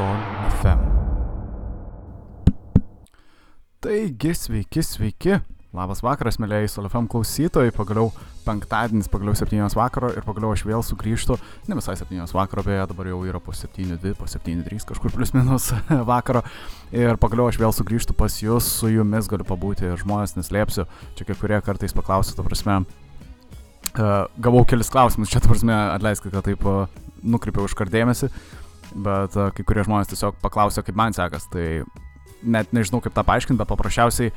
Sol FM. Taigi, sveiki, sveiki. Labas vakaras, mėlyjei Solifam klausytojai, pagaliau penktadienis, pagaliau 7 vakaro ir pagaliau aš vėl sugrįžtu, ne visai 7 vakaro, beje, dabar jau yra po 7.2, po 7.3 kažkur plus minus vakaro. Ir pagaliau aš vėl sugrįžtu pas jūs, su jumis galiu pabūti ir žmonės neslėpsiu, čia kai kurie kartais paklausia, ta prasme, uh, gavau kelis klausimus, čia ta prasme, atleiskite, kad taip uh, nukreipiau iškardėmėsi, bet uh, kai kurie žmonės tiesiog paklausia, kaip man sekas, tai net nežinau kaip tą paaiškinti, bet paprasčiausiai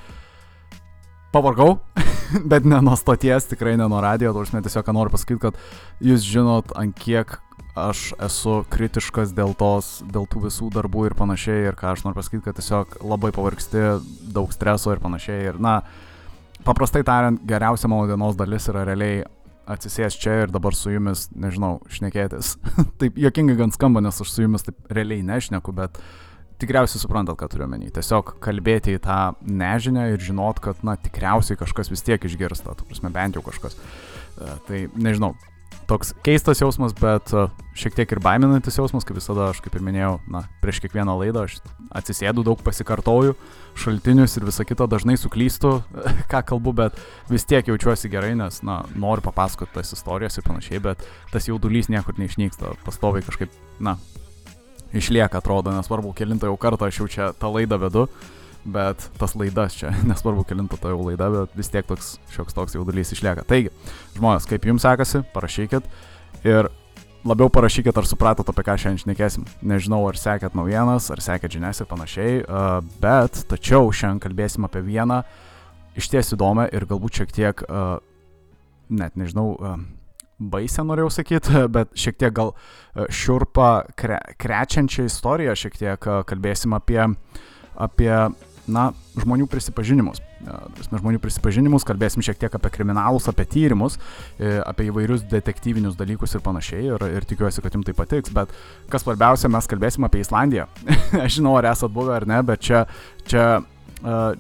pavargau, bet ne nuo stoties, tikrai ne nuo radio, aš net tiesiog noriu pasakyti, kad jūs žinot, ant kiek aš esu kritiškas dėl, tos, dėl tų visų darbų ir panašiai, ir ką aš noriu pasakyti, kad tiesiog labai pavargsti, daug streso ir panašiai. Ir na, paprastai tariant, geriausia mano dienos dalis yra realiai atsisės čia ir dabar su jumis, nežinau, šnekėtis. taip, jokingai gan skamba, nes aš su jumis taip realiai nešneku, bet tikriausiai suprantat, ką turiu menį. Tiesiog kalbėti į tą nežinę ir žinot, kad, na, tikriausiai kažkas vis tiek išgirsta, tu prasme, bent jau kažkas. Uh, tai nežinau, toks keistas jausmas, bet uh, šiek tiek ir baiminantis jausmas, kaip visada aš kaip ir minėjau, na, prieš kiekvieną laidą aš atsisėdu, daug pasikartoju, šaltinius ir visą kitą dažnai suklystu, ką kalbu, bet vis tiek jaučiuosi gerai, nes, na, noriu papasakoti tas istorijas ir panašiai, bet tas jaudulys niekur neišnyksta, pastoviai kažkaip, na, išlieka, atrodo, nesvarbu, kilintą jau kartą aš jau čia tą laidą vedu, bet tas laidas čia, nesvarbu, kilintą tą jau laidą, bet vis tiek toks šioks toks jaudulys išlieka. Taigi, žmonės, kaip jums sekasi, parašykit ir labiau parašykit, ar supratot, apie ką šiandien šnekėsim. Nežinau, ar sekėt naujienas, ar sekėt žinias ir panašiai, bet tačiau šiandien kalbėsim apie vieną iš ties įdomią ir galbūt šiek tiek, net nežinau, baisę norėjau sakyti, bet šiek tiek gal šiurpą kre, krečiančią istoriją, šiek tiek kalbėsim apie, apie na, žmonių prisipažinimus. Mes žmonių prisipažinimus, kalbėsim šiek tiek apie kriminalus, apie tyrimus, e, apie įvairius detektyvinius dalykus ir panašiai. Ir, ir tikiuosi, kad jums tai patiks. Bet kas svarbiausia, mes kalbėsim apie Islandiją. Aš žinau, ar esat buvę ar ne, bet čia, čia,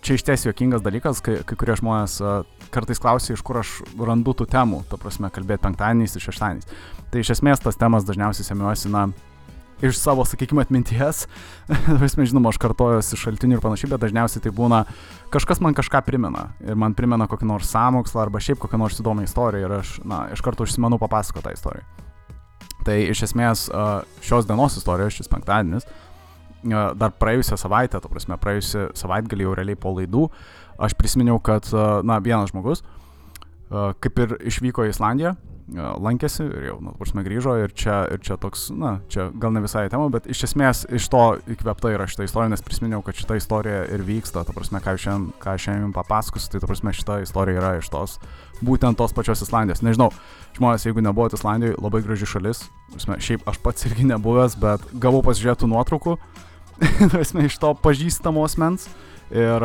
čia iš ties juokingas dalykas, kai, kai kurie žmonės kartais klausia, iš kur aš randu tų temų, ta prasme, kalbėti penktadieniais ir šeštadieniais. Tai iš esmės tas temas dažniausiai semiuosi, na, iš savo, sakykime, atminties. Prasme, žinoma, aš kartojuosi šaltinių ir panašiai, bet dažniausiai tai būna kažkas man kažką primena. Ir man primena kokį nors samokslą arba šiaip kokią nors įdomią istoriją ir aš, na, iš karto užsimenu papasakoti tą istoriją. Tai iš esmės šios dienos istorija, šis penktadienis, dar praėjusią savaitę, ta prasme, praėjusią savaitgalį jau realiai po laidų, aš prisiminiau, kad, na, vienas žmogus, kaip ir išvyko į Islandiją, lankėsi ir jau, nu, prasme, grįžo ir čia, ir čia toks, na, čia gal ne visai tema, bet iš esmės iš to įkvėpta yra šitą istoriją, nes prisiminiau, kad šita istorija ir vyksta, ta prasme, ką šiandien, ką šiandien papasakosiu, tai ta prasme, šita istorija yra iš tos, būtent tos pačios Islandijos. Nežinau, žmonės, jeigu nebuvote Islandijoje, labai graži šalis, prasme, šiaip aš pats irgi nebuvęs, bet gavau pasižiūrėtų nuotraukų, prasme, iš to pažįstamo asmens. Ir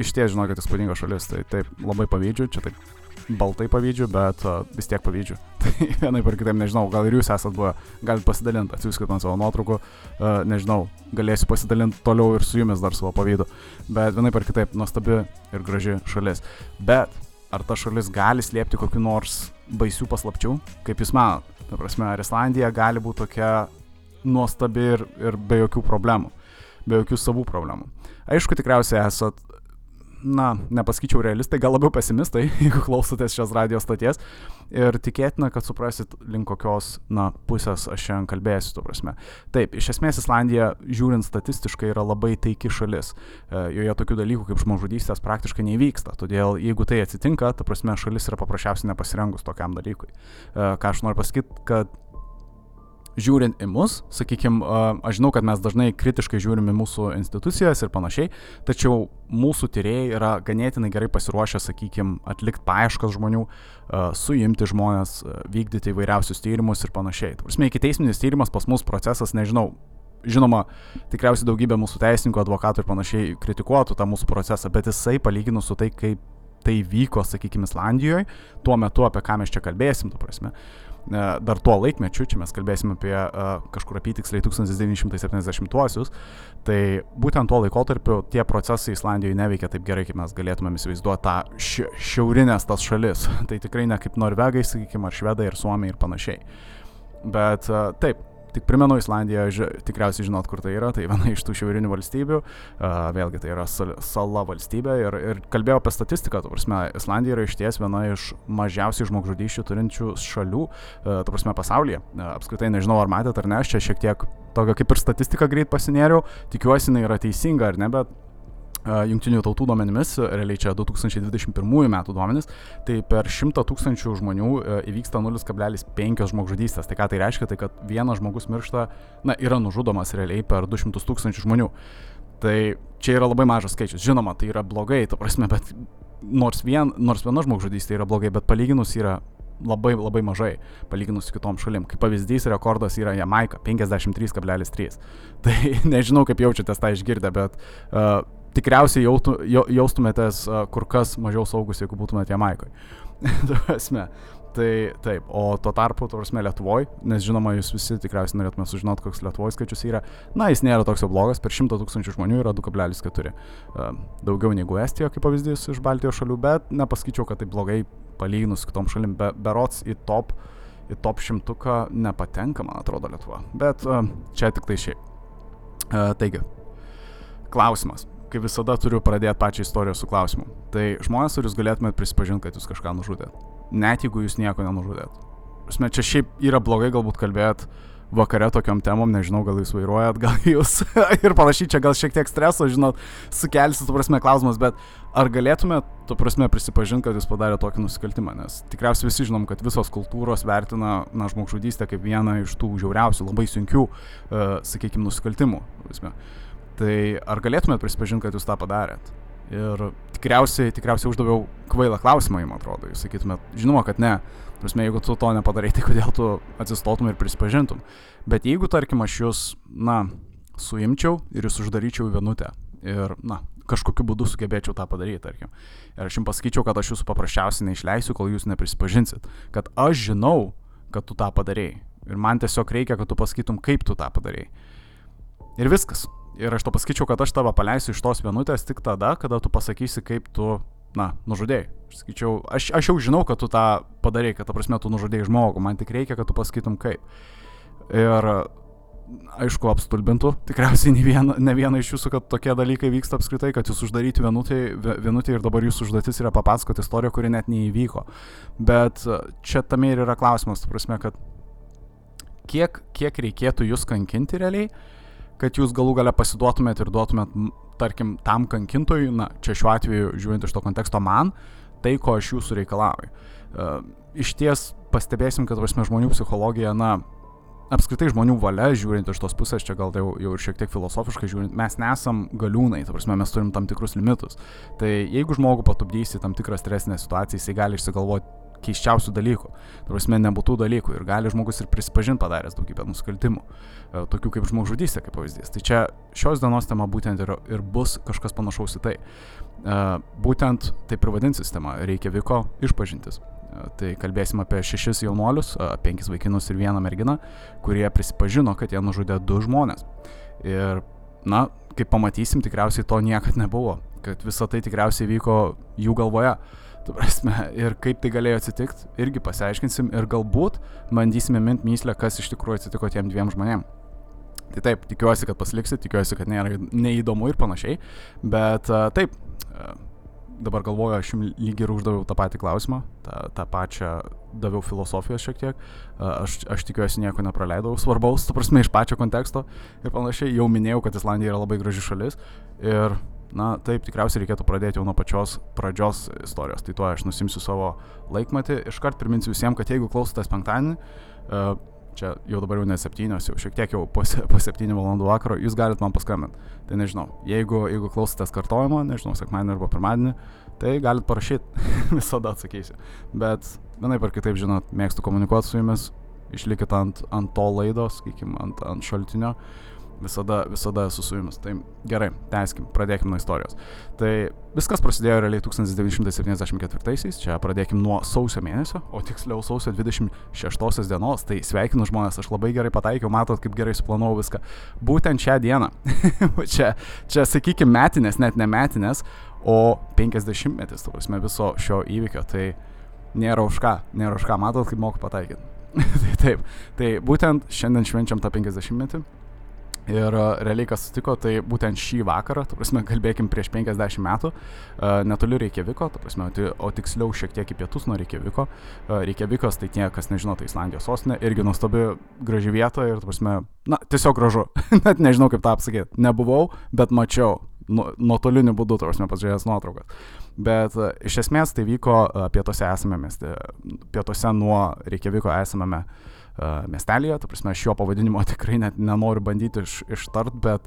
iš ties žinau, kad įspūdinga šalis, tai taip labai pavydžiu, čia taip baltai pavydžiu, bet uh, vis tiek pavydžiu. Tai vienai par kitaip nežinau, gal ir jūs esat buvę, galite pasidalinti, atsiųskit man savo nuotraukų, uh, nežinau, galėsiu pasidalinti toliau ir su jumis dar savo pavydu. Bet vienai par kitaip nuostabi ir graži šalis. Bet ar ta šalis gali slėpti kokiu nors baisių paslapčių, kaip jūs manot? Ta prasme, ar Islandija gali būti tokia nuostabi ir, ir be jokių problemų, be jokių savų problemų. Aišku, tikriausiai esat, na, nepasakyčiau realistai, gal labiau pesimistai, jeigu klausotės šios radijos stoties. Ir tikėtina, kad suprasit, link kokios, na, pusės aš šiandien kalbėsiu, tu prasme. Taip, iš esmės Islandija, žiūrint statistiškai, yra labai taiki šalis. E, joje tokių dalykų kaip žmogžudystės praktiškai nevyksta. Todėl, jeigu tai atsitinka, ta prasme, šalis yra paprasčiausiai nepasirengus tokiam dalykui. E, ką aš noriu pasakyti, kad žiūrint į mus, sakykime, aš žinau, kad mes dažnai kritiškai žiūrime mūsų institucijas ir panašiai, tačiau mūsų tyrėjai yra ganėtinai gerai pasiruošę, sakykime, atlikti paieškas žmonių, suimti žmonės, vykdyti įvairiausius tyrimus ir panašiai. Prasme, iki teisminis tyrimas pas mus procesas, nežinau, žinoma, tikriausiai daugybė mūsų teisininkų, advokatų ir panašiai kritikuotų tą mūsų procesą, bet jisai palyginus su tai, kaip tai vyko, sakykime, Islandijoje, tuo metu, apie ką mes čia kalbėsim, tu prasme, uh, dar tuo laikmečiu, čia mes kalbėsime apie kažkur apytiksliai 1970-uosius, tai būtent tuo laikotarpiu tie procesai Islandijoje neveikia taip gerai, kaip mes galėtumėm įsivaizduoti tą ši šiaurinės tas šalis. tai tikrai ne kaip norvegai, sakykime, ar švedai, ar suomiai ir panašiai. Bet taip, tik primenu, Islandija ži, tikriausiai žinot, kur tai yra, tai viena iš tų šiaurinių valstybių, uh, vėlgi tai yra sal, sala valstybė ir, ir kalbėjau apie statistiką, tu prasme, Islandija yra iš ties viena iš mažiausiai žmogžudyščių turinčių šalių, uh, tu prasme, pasaulyje. Uh, apskritai nežinau, ar matėte ar ne, aš čia šiek tiek tokia kaip ir statistika greit pasinėriau, tikiuosi, jinai yra teisinga ar ne, bet Junktinių tautų duomenimis, realiai čia 2021 metų duomenys, tai per 100 tūkstančių žmonių įvyksta 0,5 žmogžudystės. Tai ką tai reiškia, tai kad vienas žmogus miršta, na, yra nužudomas realiai per 200 tūkstančių žmonių. Tai čia yra labai mažas skaičius. Žinoma, tai yra blogai, ta prasme, bet nors, vien, nors viena žmogžudystė yra blogai, bet palyginus yra labai labai mažai, palyginus su kitom šalim. Kaip pavyzdys, rekordas yra Jamaika 53,3. Tai nežinau, kaip jaučiatės tą išgirdę, bet uh, tikriausiai jautų, jaustumėtės kur kas mažiau saugus, jeigu būtumėte Jamaikoje. tai taip, o tuo tarpu, tuo prasme, Lietuvoje, nes žinoma, jūs visi tikriausiai norėtume sužinoti, koks Lietuvoje skaičius yra, na, jis nėra toks jau blogas, per 100 tūkstančių žmonių yra 2,4. Uh, daugiau negu Estija, kaip pavyzdys iš Baltijos šalių, bet nepasakyčiau, kad tai blogai palyginus kitom šalim, be, berots į top, į top šimtuką nepatenka, man atrodo, Lietuva. Bet čia tik tai šiaip. Taigi, klausimas kaip visada turiu pradėti pačią istoriją su klausimu. Tai žmonės, ar jūs galėtumėte prisipažinti, kad jūs kažką nužudėt? Net jeigu jūs nieko nenužudėt. Prasme, čia šiaip yra blogai galbūt kalbėti vakare tokiam temom, nežinau, gal jūs vairuojat, gal jūs ir panašiai, čia gal šiek tiek streso, žinot, sukelsi, tu prasme, klausimas, bet ar galėtumėt, tu prasme, prisipažinti, kad jūs padarė tokį nusikaltimą, nes tikriausiai visi žinom, kad visos kultūros vertina, na, žmogžudystę kaip vieną iš tų žiauriausių, labai sunkių, uh, sakykime, nusikaltimų. Prasme. Tai ar galėtumėt prisipažinti, kad jūs tą padarėt? Ir tikriausiai, tikriausiai uždaviau kvailą klausimą, jums atrodo. Jūs sakytumėt, žinoma, kad ne. Prasme, jeigu tu to nepadarai, tai kodėl tu atsistotum ir prisipažintum. Bet jeigu, tarkim, aš jūs, na, suimčiau ir jūs uždaryčiau į vienutę ir, na, kažkokiu būdu sugebėčiau tą padaryti, tarkim. Ir aš jums pasakyčiau, kad aš jūsų paprasčiausiai neišleisiu, kol jūs neprisipažinsit. Kad aš žinau, kad tu tą padarėjai. Ir man tiesiog reikia, kad tu pasakytum, kaip tu tą padarėjai. Ir viskas. Ir aš to pasakyčiau, kad aš tave paleisiu iš tos vienutės tik tada, kada tu pasakysi, kaip tu, na, nužudėjai. Aš sakyčiau, aš, aš jau žinau, kad tu tą padarėjai, kad, ta prasme, tu nužudėjai žmogų, man tik reikia, kad tu pasakytum kaip. Ir, aišku, apstulbintų tikriausiai ne vieną, ne vieną iš jūsų, kad tokie dalykai vyksta apskritai, kad jūs uždaryti vienutį, ir dabar jūsų užduotis yra papasakoti istoriją, kuri net neįvyko. Bet čia tame ir yra klausimas, tu prasme, kad kiek, kiek reikėtų jūs kankinti realiai, kad jūs galų gale pasiduotumėt ir duotumėt, tarkim, tam kankintojui, na, čia šiuo atveju, žiūrint iš to konteksto man, tai, ko aš jūsų reikalauju. Uh, iš ties pastebėsim, kad, prasme, žmonių psichologija, na, apskritai žmonių valia, žiūrint iš tos pusės, čia gal jau, jau ir šiek tiek filosofiškai žiūrint, mes nesam galiūnai, ta prasme, mes turim tam tikrus limitus. Tai jeigu žmogų patupdysi tam tikrą stresinę situaciją, jisai gali išsigalvoti keiščiausių dalykų. Prasme, nebūtų dalykų ir gali žmogus ir prisipažinti padaręs daugybę nusikaltimų, e, tokių kaip žmogžudystė, kaip pavyzdys. Tai čia šios dienos tema būtent ir, ir bus kažkas panašaus į tai. E, būtent taip ir vadins sistema - reikia vyko išpažintis. E, tai kalbėsim apie šešis jaunuolius, penkis vaikinus ir vieną merginą, kurie prisipažino, kad jie nužudė du žmonės. Ir, na, kaip pamatysim, tikriausiai to niekad nebuvo, kad visa tai tikriausiai vyko jų galvoje. Tu prasme, ir kaip tai galėjo atsitikti, irgi pasiaiškinsim ir galbūt bandysime mint myslę, kas iš tikrųjų atsitiko tiem dviem žmonėm. Tai taip, tikiuosi, kad pasiliksit, tikiuosi, kad nėra neįdomu ir panašiai, bet taip, dabar galvoju, aš jums lyg ir uždaviau tą patį klausimą, tą, tą pačią daviau filosofijos šiek tiek, aš, aš tikiuosi nieko nepraleidau svarbaus, tu prasme, iš pačio konteksto ir panašiai, jau minėjau, kad Islandija yra labai graži šalis ir Na, taip, tikriausiai reikėtų pradėti jau nuo pačios pradžios istorijos. Tai tuo aš nusimsiu savo laikmatį. Iškart priminsiu visiems, kad jeigu klausotės penktadienį, uh, čia jau dabar jau ne septynios, jau šiek tiek jau po, po septynių valandų vakaro, jūs galite man paskambinti. Tai nežinau, jeigu, jeigu klausotės kartojimo, nežinau, sekmadienį arba pirmadienį, tai galite parašyti, visada atsakysiu. Bet vienaip ar kitaip, žinot, mėgstu komunikuoti su jumis, išlikit ant, ant to laidos, sakykime, ant, ant šaltinio. Uh, Visada, visada esu su jumis. Tai gerai, tęskim, pradėkim nuo istorijos. Tai viskas prasidėjo realiai 1974-aisiais, čia pradėkim nuo sausio mėnesio, o tiksliau sausio 26 dienos. Tai sveikinu žmonės, aš labai gerai pataikiau, matot, kaip gerai suplanavau viską. Būtent šią dieną, čia, čia sakykime, metinės, net ne metinės, o 50 metis, tu prasme, viso šio įvykio. Tai nėra už ką, nėra už ką, matot, kaip moku pataikyti. tai taip, tai būtent šiandien švenčiam tą 50 metį. Ir uh, realiai kas sutiko, tai būtent šį vakarą, tu prasme, kalbėkim prieš 50 metų, uh, netoli Reikjaviko, tu prasme, o tiksliau šiek tiek į pietus nuo Reikjaviko. Uh, Reikjavikas, tai tie, kas nežino, tai Islandijos sostinė, irgi nuostabi graži vieta ir, tu prasme, na, tiesiog gražu. Net nežinau, kaip tą apsakyti. Nebuvau, bet mačiau. Nu, nuotoliniu būdu, tu prasme, pasižiūrėjęs nuotraukas. Bet iš esmės tai vyko pietuose esame mieste, pietuose nuo Reikjaviko esame uh, miestelėje, ta prasme, aš jo pavadinimo tikrai net nenoriu bandyti iš, ištart, bet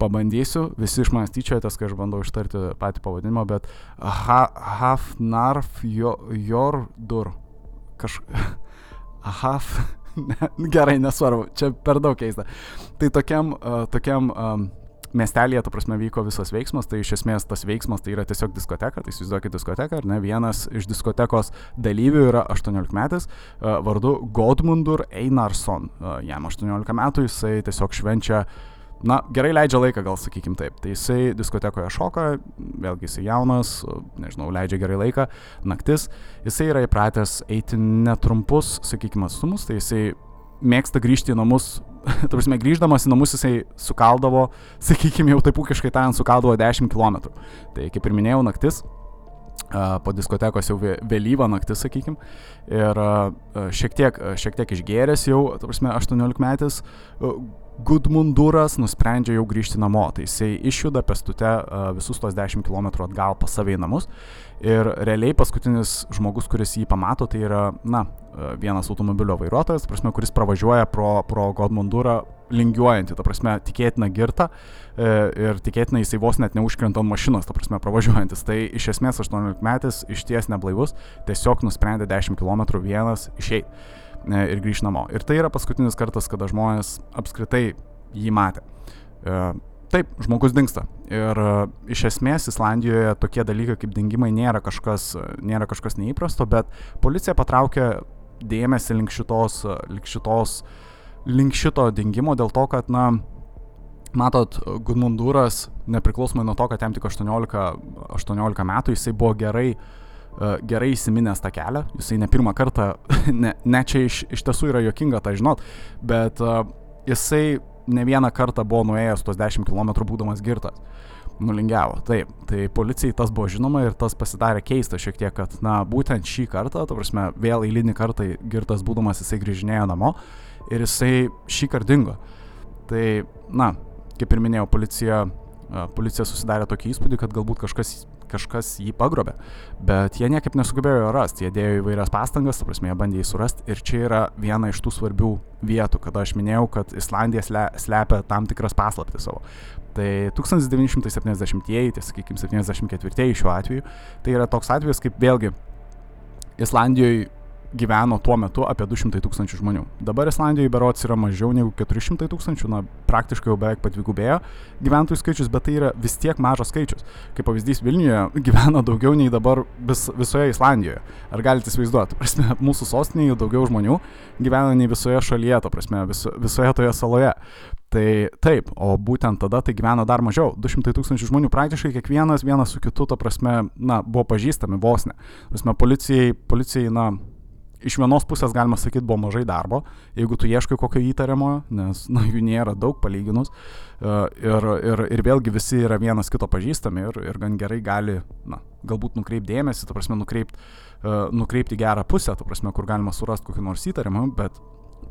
pabandysiu, visi iš manęs tyčiojatės, kai aš bandau ištarti patį pavadinimą, bet ha, Hafnarf jo, Jordur. Kažkaip. Haf. Ne, gerai, nesvarbu, čia per daug keista. Tai tokiam, uh, tokiam um, miestelėje, ta prasme, vyko visas veiksmas, tai iš esmės tas veiksmas tai yra tiesiog diskoteka, tai įsivaizduokit diskoteką, ar ne, vienas iš diskotekos dalyvių yra 18 metais, uh, vardu Godmundur Einarsson, uh, jam 18 metų, jisai tiesiog švenčia na, gerai leidžia laiką, gal sakykim taip. Tai jisai diskotekoje šoka, vėlgi jisai jaunas, nežinau, leidžia gerai laiką, naktis. Jisai yra įpratęs eiti netrumpus, sakykime, atstumus, tai jisai mėgsta grįžti į namus tarsi grįždamas į namus jisai sukaldavo, sakykime, jau taip ūkiškai tariant, sukaldavo 10 km. Tai kaip ir minėjau, naktis, po diskotekos jau vėlyvą naktį, sakykim, ir šiek tiek, šiek tiek išgėręs jau, tarsi 18 metais, Gudmunduras nusprendžia jau grįžti namo, tai jisai išjuda pestute visus tos 10 km atgal pas save į namus ir realiai paskutinis žmogus, kuris jį pamato, tai yra, na, vienas automobilio vairuotojas, prasme, kuris pravažiuoja pro, pro Godmundurą lingiuojantį, ta prasme, tikėtina girta e, ir tikėtina jisai vos net neužkrenta ant mašinos, ta prasme, pravažiuojantis. Tai iš esmės 18 metais iš ties neblaivus, tiesiog nusprendė 10 km vienas išeiti e, ir grįžti namo. Ir tai yra paskutinis kartas, kada žmonės apskritai jį matė. E, taip, žmogus dinksta. Ir uh, iš esmės Islandijoje tokie dalykai kaip dingimai nėra kažkas, nėra kažkas neįprasto, bet policija patraukė dėmesį link šitos, link šitos, link šito dingimo dėl to, kad, na, matot, Gudmunduras, nepriklausomai nuo to, kad jam tik 18, 18 metų, jisai buvo gerai, gerai įsiminęs tą kelią, jisai ne pirmą kartą, ne, ne čia iš, iš tiesų yra jokinga tą žinot, bet uh, jisai ne vieną kartą buvo nuėjęs tuos 10 km būdamas girtas nulingiavo. Taip, tai policijai tas buvo žinoma ir tas pasidarė keista šiek tiek, kad, na, būtent šį kartą, ta prasme, vėl eilinį kartą girtas būdamas jisai grįžinėjo namo ir jisai šį kartą dingo. Tai, na, kaip ir minėjau, policija, policija susidarė tokį įspūdį, kad galbūt kažkas kažkas jį pagrobė. Bet jie niekaip nesugebėjo jo rasti, jie dėjo įvairias pastangas, ta prasme, jie bandė jį surasti ir čia yra viena iš tų svarbių vietų, kada aš minėjau, kad Islandija slepia tam tikras paslaptis savo. Tai 1970-ieji, tai sakykime 74-ieji šiuo atveju, tai yra toks atvejis, kaip vėlgi Islandijoje gyveno tuo metu apie 200 tūkstančių žmonių. Dabar Islandijoje berots yra mažiau negu 400 tūkstančių, na, praktiškai jau beveik padvigubėjo gyventojų skaičius, bet tai yra vis tiek mažas skaičius. Kaip pavyzdys, Vilniuje gyvena daugiau nei dabar vis, visoje Islandijoje. Ar galite įsivaizduoti? Prasme, mūsų sostinėje daugiau žmonių gyvena nei visoje šalyje, to prasme, vis, visoje toje saloje. Tai taip, o būtent tada tai gyveno dar mažiau. 200 tūkstančių žmonių, praktiškai kiekvienas vienas su kitu, to prasme, na, buvo pažįstami vos ne. Prasme, policijai, policijai, na, iš vienos pusės galima sakyti, buvo mažai darbo, jeigu tu ieškai kokio įtariamojo, nes na, jų nėra daug palyginus. Uh, ir, ir, ir vėlgi visi yra vienas kito pažįstami ir, ir gan gerai gali, na, galbūt nukreipti dėmesį, ta prasme, nukreipti, uh, nukreipti gerą pusę, ta prasme, kur galima surasti kokį nors įtariamą, bet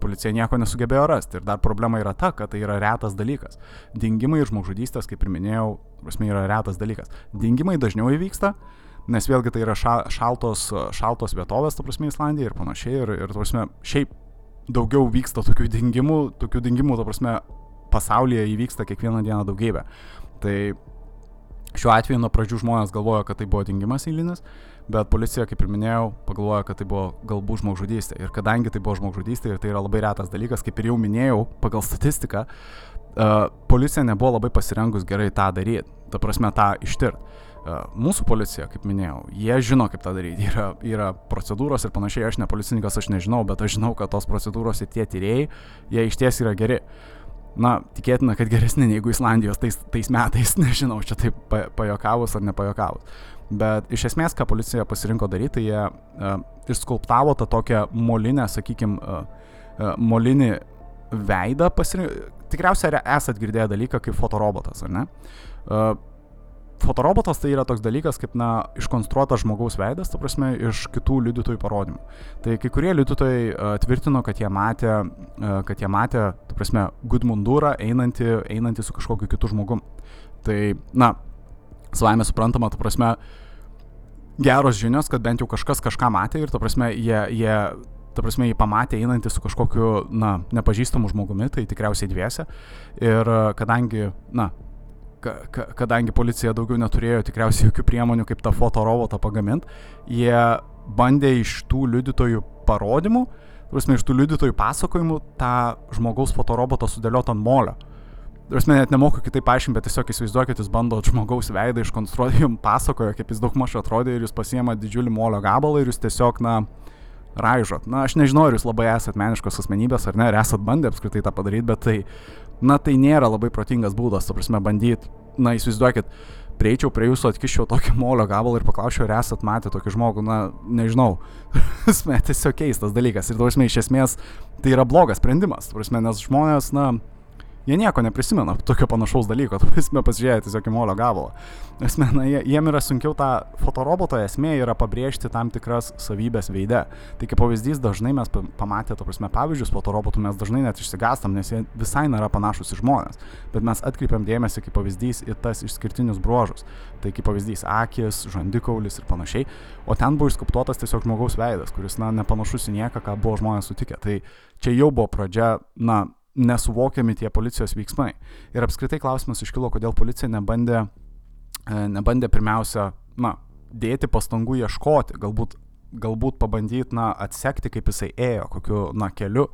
policija nieko nesugebėjo rasti. Ir dar problema yra ta, kad tai yra retas dalykas. Dingimai ir žmogžudystės, kaip ir minėjau, prasme, yra retas dalykas. Dingimai dažniau įvyksta, uh, nes vėlgi tai yra ša, šaltos, šaltos vietovės, ta prasme, Islandija ir panašiai, ir, ir ta prasme, šiaip daugiau vyksta tokių dingimų, tokių dingimų, ta prasme, pasaulyje įvyksta kiekvieną dieną daugybė. Tai šiuo atveju nuo pradžių žmonės galvojo, kad tai buvo dingimas eilinis, bet policija, kaip ir minėjau, pagalvojo, kad tai buvo galbūt žmogžudystė. Ir kadangi tai buvo žmogžudystė ir tai yra labai retas dalykas, kaip ir jau minėjau, pagal statistiką, uh, policija nebuvo labai pasirengus gerai tą daryti, ta prasme tą ištirti. Mūsų policija, kaip minėjau, jie žino, kaip tą daryti. Yra, yra procedūros ir panašiai, aš ne policininkas, aš nežinau, bet aš žinau, kad tos procedūros ir tie tyrėjai, jie iš ties yra geri. Na, tikėtina, kad geresni negu Islandijos tais, tais metais, nežinau, čia taip pajokavus ar nepajokavus. Bet iš esmės, ką policija pasirinko daryti, tai jie uh, išskulptavo tą tokią molinę, sakykime, uh, molinį veidą pasirinkti. Tikriausiai esat girdėję dalyką kaip fotorobotas, ar ne? Uh, fotorobotas tai yra toks dalykas kaip, na, iškonstruotas žmogaus veidas, ta prasme, iš kitų liudytojų parodymų. Tai kai kurie liudytojai uh, tvirtino, kad jie matė, uh, kad jie matė, ta prasme, Gudmundūrą einantį, einantį su kažkokiu kitu žmogum. Tai, na, savaime suprantama, ta prasme, geros žinios, kad bent jau kažkas kažką matė ir, ta prasme, jie, jie ta prasme, jį pamatė einantį su kažkokiu, na, nepažįstamu žmogumi, tai tikriausiai dviese. Ir kadangi, na, ka, ka, kadangi policija daugiau neturėjo tikriausiai jokių priemonių, kaip tą fotorobotą pagaminti, jie bandė iš tų liudytojų parodymų, prasme, iš tų liudytojų pasakojimų tą žmogaus fotorobotą sudėlioti ant molio. Aš net nemoku kitaip paaiškinti, bet tiesiog įsivaizduokit, jūs bandot žmogaus veidą iškonstruoti, jums pasakojo, kaip jis daug maž atrodė ir jūs pasiema didžiulį molio gabalą ir jūs tiesiog, na, raižot. Na, aš nežinau, ar jūs labai esate meniškos asmenybės ar ne, ar esate bandę apskritai tą padaryti, bet tai, na, tai nėra labai protingas būdas, tu prasme, bandyti, na, įsivaizduokit, prieičiau prie jūsų, atkiščiau tokį molio gabalą ir paklausčiau, ar esat matę tokį žmogų, na, nežinau. Prasme, tiesiog keistas dalykas. Ir, prasme, iš esmės, tai yra blogas sprendimas. Prasme, nes žmonės, na, Jie nieko neprisimena tokio panašaus dalyko, tu esmė pasižiūrėjai tiesiog į molio gabalą. Esmė, na, jie, jiem yra sunkiau tą fotoroboto esmė yra pabrėžti tam tikras savybės veide. Tai kaip pavyzdys, dažnai mes pamatę, to prasme, pavyzdžius fotorobotų mes dažnai net išsigastam, nes jie visai nėra panašus į žmonės. Bet mes atkreipiam dėmesį kaip pavyzdys į tas išskirtinius bruožus. Tai kaip pavyzdys akis, žandikaulis ir panašiai. O ten buvo išskaptuotas tiesiog žmogaus veidas, kuris, na, nepanašus į nieką, ką buvo žmonės sutikę. Tai čia jau buvo pradžia, na, nesuvokiami tie policijos veiksmai. Ir apskritai klausimas iškilo, kodėl policija nebandė, e, nebandė pirmiausia, na, dėti pastangų ieškoti, galbūt, galbūt pabandyti, na, atsekti, kaip jisai ėjo, kokiu, na, keliu.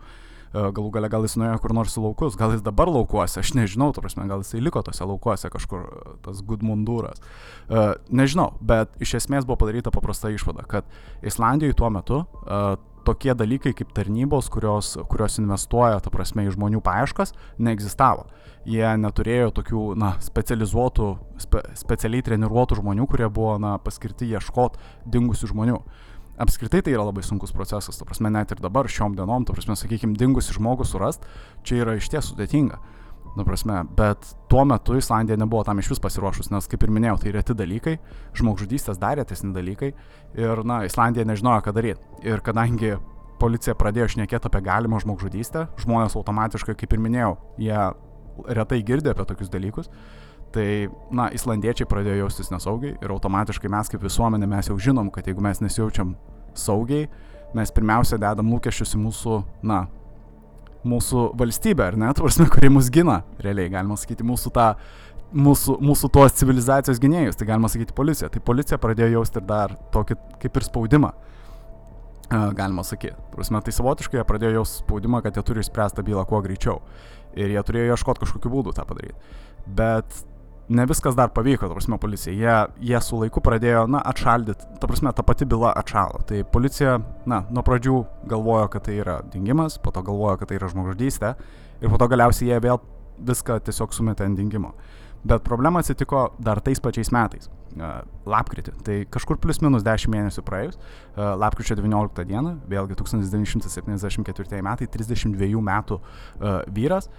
E, galų gale gal jis nuėjo kur nors į laukus, gal jis dabar laukuose, aš nežinau, tu prasme, gal jisai liko tose laukuose kažkur, tas Gudmundūras. Uh, nežinau, bet iš esmės buvo padaryta paprasta išvada, kad Islandijoje tuo metu tokie dalykai kaip tarnybos, kurios, kurios investuoja, ta prasme, į žmonių paieškas, neegzistavo. Jie neturėjo tokių, na, specializuotų, spe, specialiai treniruotų žmonių, kurie buvo, na, paskirti ieškoti dingusių žmonių. Apskritai tai yra labai sunkus procesas, ta prasme, net ir dabar šiom dienom, ta prasme, sakykime, dingusi žmogų surast, čia yra iš ties sudėtinga. Nu, prasme, bet tuo metu Islandija nebuvo tam iš vis pasiruošus, nes, kaip ir minėjau, tai reti dalykai, žmogžudystės dar retesni dalykai ir, na, Islandija nežinojo, ką daryti. Ir kadangi policija pradėjo šnekėti apie galimą žmogžudystę, žmonės automatiškai, kaip ir minėjau, jie retai girdė apie tokius dalykus, tai, na, islandiečiai pradėjo jaustis nesaugiai ir automatiškai mes kaip visuomenė mes jau žinom, kad jeigu mes nesijaučiam saugiai, mes pirmiausia dedam lūkesčius į mūsų, na, mūsų valstybę, ar ne, prasme, kuri mus gina, realiai galima sakyti, mūsų tą, mūsų, mūsų tos civilizacijos gynėjus, tai galima sakyti policija. Tai policija pradėjo jausti ir dar tokį kaip ir spaudimą, galima sakyti. Prasme, tai savotiškai jie pradėjo jausti spaudimą, kad jie turi išspręsti bylą kuo greičiau. Ir jie turėjo ieškoti kažkokiu būdu tą padaryti. Bet ne viskas dar pavyko, ta prasme, policija. Jie, jie su laiku pradėjo, na, atšaldyti, ta prasme, ta pati byla atšalo. Tai policija, na, nuo pradžių galvojo, kad tai yra dingimas, po to galvojo, kad tai yra žmogžudystė ir po to galiausiai jie vėl viską tiesiog sumetė ant dingimo. Bet problema atsitiko dar tais pačiais metais. Lapkritį. Tai kažkur plus minus 10 mėnesių praėjus, lapkričio 19 dieną, vėlgi 1974 metai, 32 metų vyras,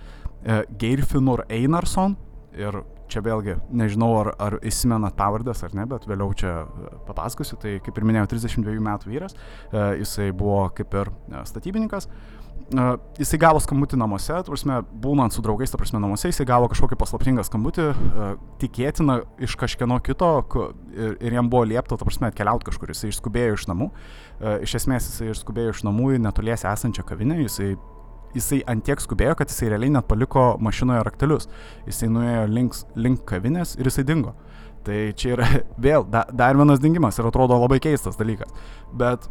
Geirfinur Einarsson, ir čia vėlgi nežinau, ar, ar įsimenat pavardas ar ne, bet vėliau čia e, papasakosiu. Tai kaip ir minėjau, 32 metų vyras, e, jisai buvo kaip ir e, statybininkas. Jisai gavo skambutį namuose, prasme, būnant su draugais, ta prasme, namuose, jisai gavo kažkokį paslaptingą skambutį, tikėtina iš kažkieno kito ir, ir jam buvo liepta, ta prasme, atkeliauti kažkur, jisai išskubėjo iš namų. Iš esmės jisai išskubėjo iš namų į netoliese esančią kavinę, jisai jisai antiek skubėjo, kad jisai realiai net paliko mašinoje raktelius. Jisai nuėjo link, link kavinės ir jisai dingo. Tai čia yra vėl da, dar vienas dingimas ir atrodo labai keistas dalykas. Bet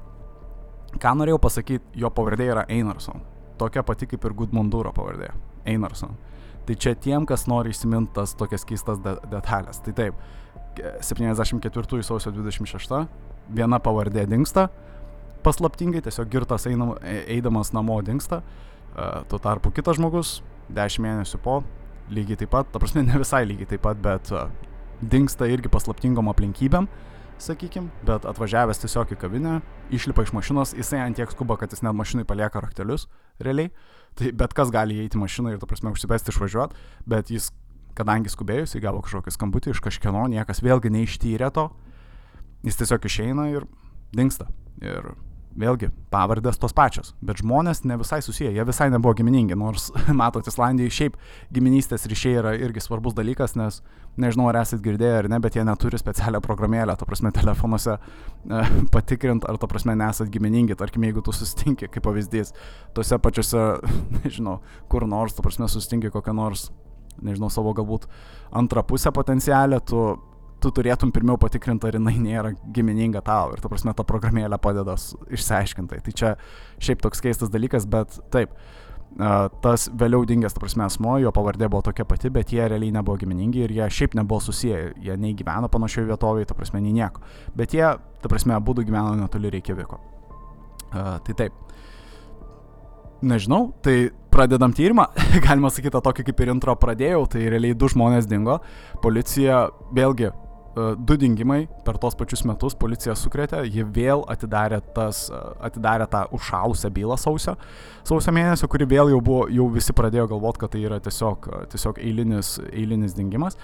ką norėjau pasakyti, jo pavardė yra Einarson. Tokia pati kaip ir Gudmundūro pavardė. Einarson. Tai čia tiem, kas nori įsiminti tas tokias keistas de detalės. Tai taip, 74 sausio 26 viena pavardė dinksta, paslaptingai tiesiog girtas einam, e, eidamas namo dinksta, Tuo tarpu kitas žmogus 10 mėnesių po lygiai taip pat, ta prasme ne visai lygiai taip pat, bet dingsta irgi paslaptingom aplinkybėm, sakykim, bet atvažiavęs tiesiog į kavinę, išlipa iš mašinos, jisai ant tiek skuba, kad jis net mašinai palieka raktelius, realiai. Tai bet kas gali įeiti į mašiną ir, ta prasme, užsipesti išvažiuoti, bet jis, kadangi skubėjus, jis gavo kažkokį skambutį iš kažkieno, niekas vėlgi neištyrė to, jis tiesiog išeina ir dinksta. Ir vėlgi, pavardės tos pačios, bet žmonės ne visai susiję, jie visai nebuvo giminingi, nors, matot, Islandijai šiaip giminystės ryšiai yra irgi svarbus dalykas, nes nežinau, ar esate girdėję ar ne, bet jie neturi specialią programėlę, to prasme, telefonuose e, patikrint, ar to prasme nesat giminingi, tarkim, jeigu tu susitinki, kaip pavyzdys, tose pačiose, nežinau, kur nors, to prasme, susitinki kokią nors, nežinau, savo galbūt antrą pusę potencialę, tu tu turėtum pirmiau patikrinti, ar jinai nėra gimininga tau ir, ta prasme, ta programėlė padeda išsiaiškinti. Tai čia šiaip toks keistas dalykas, bet taip, tas vėliau dingęs, ta prasme, asmo, jo pavardė buvo tokia pati, bet jie realiai nebuvo giminingi ir jie šiaip nebuvo susiję, jie nei gyveno panašioje vietovėje, ta prasme, nei nieko. Bet jie, ta prasme, abu gyveno netoli Reikjaviko. Tai taip. Nežinau, tai pradedam tyrimą, galima sakyti, tokį kaip ir intro pradėjau, tai realiai du žmonės dingo, policija vėlgi du dingimai per tos pačius metus policija sukrėtė, ji vėl atidarė, tas, e, atidarė tą užšalusią bylą sausio, sausio mėnesio, kuri vėl jau buvo, jau visi pradėjo galvoti, kad tai yra tiesiog, e, tiesiog eilinis, eilinis dingimas.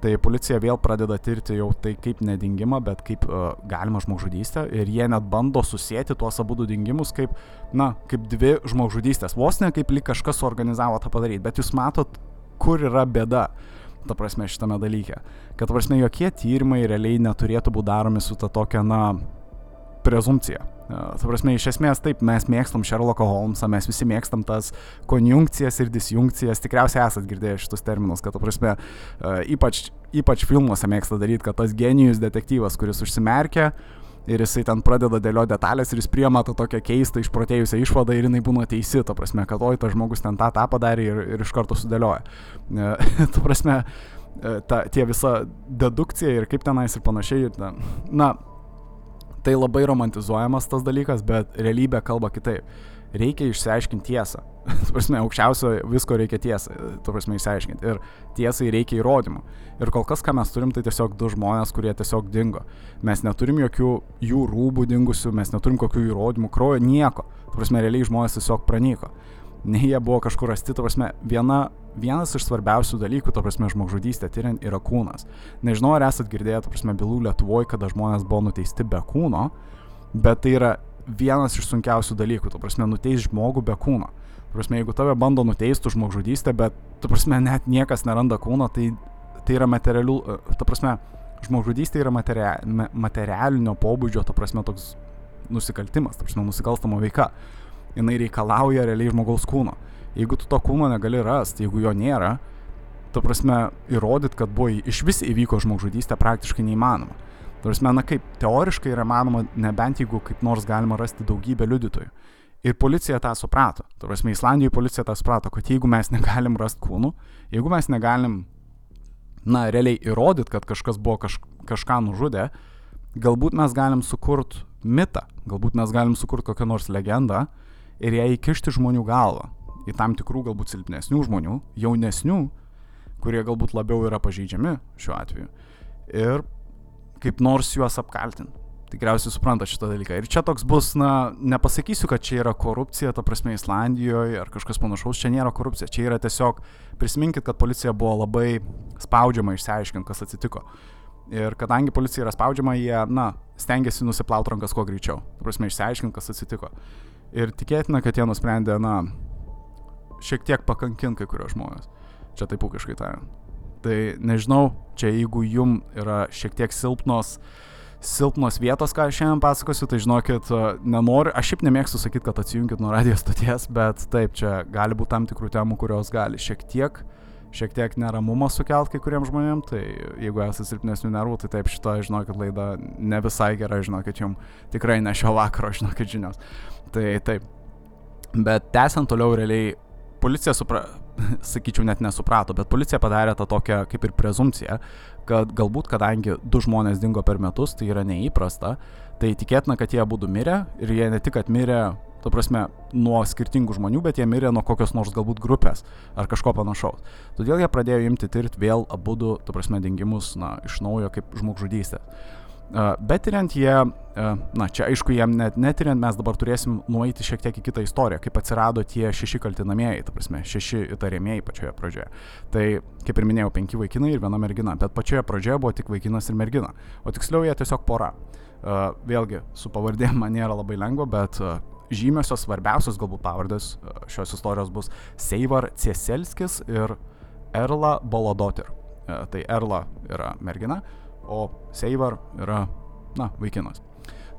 Tai policija vėl pradeda tirti jau tai kaip nedingimą, bet kaip uh, galima žmogžudystę ir jie net bando susijęti tuos abu du dingimus kaip, na, kaip dvi žmogžudystės. Vos ne kaip lyg kažkas suorganizavo tą padaryti, bet jūs matot, kur yra bėda. Uh, ta prasme, šitame dalyke. Kad, ta prasme, jokie tyrimai realiai neturėtų būti daromi su ta tokia, na, prezumcija. Ta prasme, iš esmės taip, mes mėgstam Sherlocką Holmesą, mes visi mėgstam tas konjunkcijas ir disjunkcijas, tikriausiai esat girdėję šitus terminus, kad, ta prasme, ypač, ypač filmuose mėgsta daryti, kad tas genijus detektyvas, kuris užsimerkia, uh, ir jisai ten pradeda dėlioti detalės ir jis priema tą tokią keistą išprotėjusią išvadą ir jinai būna teisi, ta prasme, kad oi, tas žmogus ten tą tą padarė ir, ir iš karto sudėlioja. ta prasme, e, ta, tie visa dedukcija ir kaip tenais ir panašiai, ta, na, tai labai romantizuojamas tas dalykas, bet realybė kalba kitaip. Reikia išsiaiškinti tiesą. tu prasme, aukščiausio visko reikia tiesą, tu prasme, išsiaiškinti. Ir tiesai reikia įrodymų. Ir kol kas, ką mes turim, tai tiesiog du žmonės, kurie tiesiog dingo. Mes neturim jokių jų rūbų dingusių, mes neturim kokių įrodymų, krojo, nieko. Tu prasme, realiai žmonės tiesiog pranyko. Ne jie buvo kažkur rasti, tu prasme, viena, vienas iš svarbiausių dalykų, tu prasme, žmogžudystė tyriant yra kūnas. Nežinau, ar esat girdėję, tu prasme, bylų Lietuvoje, kada žmonės buvo nuteisti be kūno, bet tai yra vienas iš sunkiausių dalykų, tu prasme, nuteis žmogų be kūno. Prasme, jeigu tave bando nuteisti žmogžudystę, bet, tu prasme, net niekas neranda kūno, tai, tai yra materialių, e, ta prasme, žmogžudystė yra materia, materialinio pobūdžio, ta prasme, toks nusikaltimas, ta prasme, nusikalstama veika. Jis reikalauja realiai žmogaus kūno. Jeigu tu to kūno negali rasti, jeigu jo nėra, ta prasme, įrodyti, kad buvo iš vis įvyko žmogžudystė praktiškai neįmanoma. Nors mena kaip teoriškai yra manoma, nebent jeigu kaip nors galima rasti daugybę liudytojų. Ir policija tą suprato. Tarsi Islandijoje policija tą suprato, kad jeigu mes negalim rasti kūnų, jeigu mes negalim, na, realiai įrodyti, kad kažkas buvo kaž, kažką nužudė, galbūt mes galim sukurti mitą, galbūt mes galim sukurti kokią nors legendą ir ją įkišti žmonių galvą. Į tam tikrų galbūt silpnesnių žmonių, jaunesnių, kurie galbūt labiau yra pažeidžiami šiuo atveju. Ir kaip nors juos apkaltinti tikriausiai supranta šitą dalyką. Ir čia toks bus, na, nepasakysiu, kad čia yra korupcija, ta prasme, Islandijoje ar kažkas panašaus, čia nėra korupcija, čia yra tiesiog, prisiminkit, kad policija buvo labai spaudžiama išsiaiškinti, kas atsitiko. Ir kadangi policija yra spaudžiama, jie, na, stengiasi nusiplauti rankas kuo greičiau. Ta prasme, išsiaiškinti, kas atsitiko. Ir tikėtina, kad jie nusprendė, na, šiek tiek pakankinti kai kurios žmonės. Čia taip ūkiškai tariant. Tai nežinau, čia jeigu jum yra šiek tiek silpnos silpnos vietos, ką aš šiandien pasakosiu, tai žinokit, e, nenoriu, aš šiaip nemėgstu sakyti, kad atsijungit nuo radijos stoties, bet taip, čia gali būti tam tikrų temų, kurios gali šiek tiek, šiek tiek neramumą sukelt kai kuriems žmonėms, tai jeigu esate silpnesnių nervų, tai taip šitą, žinokit, laida ne visai gera, žinokit, jums tikrai ne šio vakaro, žinokit, žinios. Tai taip. Bet tęsiant toliau realiai, policija supra, sakyčiau, net nesuprato, bet policija padarė tą tokią kaip ir prezumciją, kad galbūt kadangi du žmonės dingo per metus, tai yra neįprasta, tai tikėtina, kad jie būtų mirę ir jie ne tik atmirė, ta prasme, nuo skirtingų žmonių, bet jie mirė nuo kokios nors galbūt grupės ar kažko panašaus. Todėl jie pradėjo imti tirti vėl abu ta prasme, dingimus, na, iš naujo kaip žmogžudystę. Bet tyriant jie, na čia aišku, jiem net netyriant mes dabar turėsim nueiti šiek tiek į kitą istoriją, kaip atsirado tie šeši kaltinamieji, ta prasme, šeši įtariamieji pačioje pradžioje. Tai, kaip ir minėjau, penki vaikinai ir viena mergina, bet pačioje pradžioje buvo tik vaikinas ir mergina, o tiksliau jie tiesiog pora. Vėlgi, su pavardėm man nėra labai lengva, bet žymiosios svarbiausios galbūt pavardės šios istorijos bus Seivar Cieselskis ir Erla Bolodotir. Tai Erla yra mergina, o Seivar yra, na, vaikinas.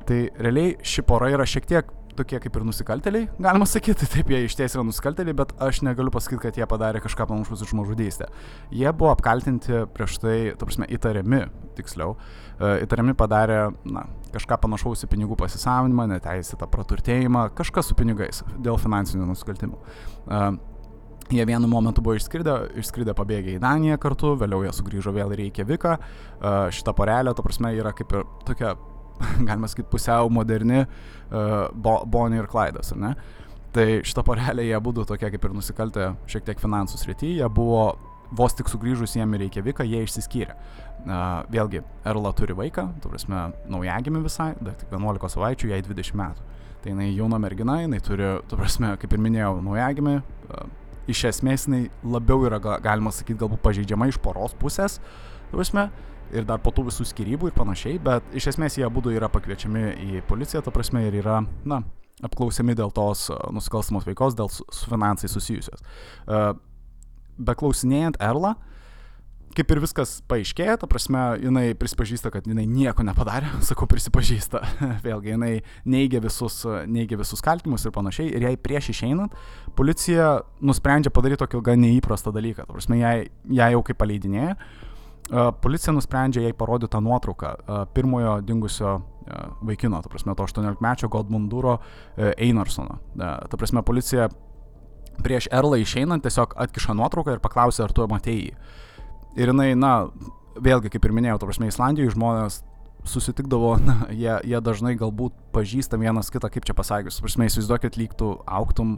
Tai realiai ši pora yra šiek tiek tokie kaip ir nusikaltėliai, galima sakyti, taip jie iš ties yra nusikaltėliai, bet aš negaliu pasakyti, kad jie padarė kažką panašaus iš žmogžudystę. Jie buvo apkaltinti prieš tai, ta prasme, įtariami, tiksliau, e, įtariami padarė, na, kažką panašaus į pinigų pasisavinimą, neteisėtą praturtėjimą, kažkas su pinigais dėl finansinių nusikaltimų. E, Jie vienu momentu buvo išskridę, išskridę pabėgę į Daniją kartu, vėliau jie sugrįžo vėl į Reikjaviką. Šita porelė, to prasme, yra kaip ir tokia, galima sakyti, pusiau moderni Bonnie ir Klaidas, ar ne? Tai šita porelė, jie būtų tokie kaip ir nusikaltę šiek tiek finansų srityje, jie buvo vos tik sugrįžus jiem į Reikjaviką, jie išsiskyrė. Uh, vėlgi, Erla turi vaiką, tu prasme, naujagimi visai, dar tik 11 savaičių, jai 20 metų. Tai jinai jauna mergina, jinai turi, tu prasme, kaip ir minėjau, naujagimi, iš esmės jinai labiau yra, galima sakyti, galbūt pažeidžiama iš poros pusės, prasme, ir dar po tų visų skirybų ir panašiai, bet iš esmės jie abu yra pakviečiami į policiją, ta prasme, ir yra, na, apklausiami dėl tos nusikalstamos veikos, dėl su, finansai susijusios. Beklausinėjant Erlą, uh, kaip ir viskas paaiškėja, ta prasme, jinai prisipažįsta, kad jinai nieko nepadarė, sakau, prisipažįsta, vėlgi, jinai neigia visus, neigia visus kaltimus ir panašiai, ir jai prieš išeinant, policija nusprendžia padaryti tokį gan neįprastą dalyką, ta prasme, jai, jai jau kaip paleidinėja, policija nusprendžia jai parodyti tą nuotrauką pirmojo dingusio vaikino, ta prasme, to 18-mečio Godmunduro Einarsono. Ta prasme, policija prieš Erlą išeinant tiesiog atkiša nuotrauką ir paklausia, ar tu matėjai jį. Ir jinai, na, vėlgi, kaip ir minėjau, to prasme, Islandijoje žmonės susitikdavo, na, jie, jie dažnai galbūt pažįsta vienas kitą, kaip čia pasakius. Prasme, įsivaizduokit, lygtų auktum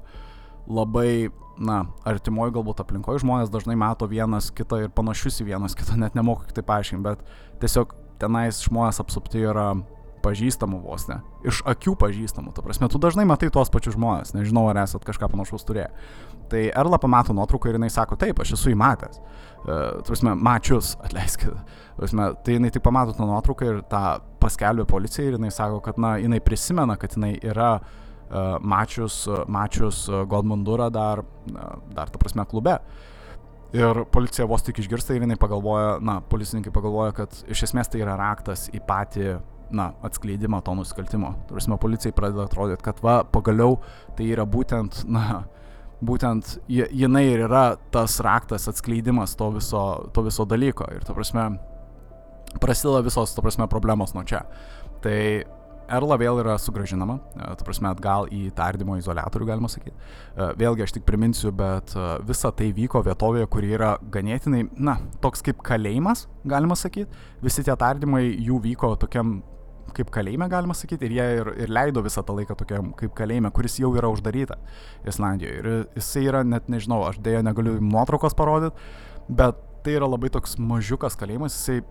labai, na, artimoji galbūt aplinkoje žmonės dažnai mato vienas kitą ir panašius į vienas kitą, net nemoku kitaip paaiškinti, bet tiesiog tenais žmonės apsupti yra pažįstamų vos ne. Iš akių pažįstamų, ta prasme, tu dažnai matai tuos pačius žmonės, nežinau, ar esat kažką panašaus turėję. Tai Erla pamato nuotrauką ir jinai sako, taip, aš esu įmatęs. Uh, Turime, mačius, atleiskit. Turime, tai jinai tik pamato tą nuotrauką ir tą paskelbė policijai ir jinai sako, kad, na, jinai prisimena, kad jinai yra uh, mačius, mačius Godmundurą dar, uh, dar, ta prasme, klube. Ir policija vos tik išgirsta ir jinai pagalvoja, na, policininkai pagalvoja, kad iš esmės tai yra raktas į patį na, atskleidimą to nusikaltimo. Turime policijai pradeda atrodyti, kad va, pagaliau tai yra būtent, na, būtent jinai ir yra tas raktas atskleidimas to viso, to viso dalyko. Ir, to prasme, prasideda visos, to prasme, problemos nuo čia. Tai Erla vėl yra sugražinama, e, ta prasme, atgal į tardymo izolatorių, galima sakyti. E, vėlgi aš tik priminsiu, bet e, visa tai vyko vietovėje, kuri yra ganėtinai, na, toks kaip kalėjimas, galima sakyti. Visi tie tardymai jų vyko tokiam kaip kalėjime, galima sakyti, ir jie ir, ir leido visą tą laiką tokiam kaip kalėjime, kuris jau yra uždaryta Islandijoje. Ir jisai yra, net nežinau, aš dėja negaliu nuotraukos parodyti, bet tai yra labai toks mažiukas kalėjimas, jisai,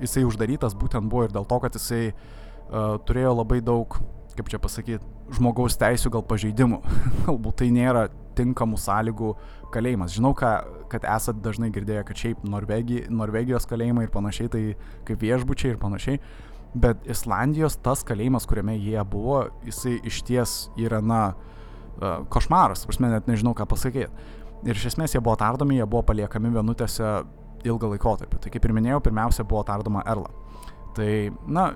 jisai uždarytas būtent buvo ir dėl to, kad jisai uh, turėjo labai daug, kaip čia pasakyti, žmogaus teisų gal pažeidimų. Galbūt tai nėra tinkamų sąlygų kalėjimas. Žinau, ką, kad esat dažnai girdėję, kad šiaip Norvegi, Norvegijos kalėjimai ir panašiai, tai kaip viešbučiai ir panašiai. Bet Islandijos tas kalėjimas, kuriame jie buvo, jisai iš ties yra, na, e, košmaras, aš net nežinau ką pasakyti. Ir iš esmės jie buvo tardomi, jie buvo paliekami vienutėse ilgą laikotarpį. Tai kaip ir minėjau, pirmiausia buvo tardoma Erla. Tai, na,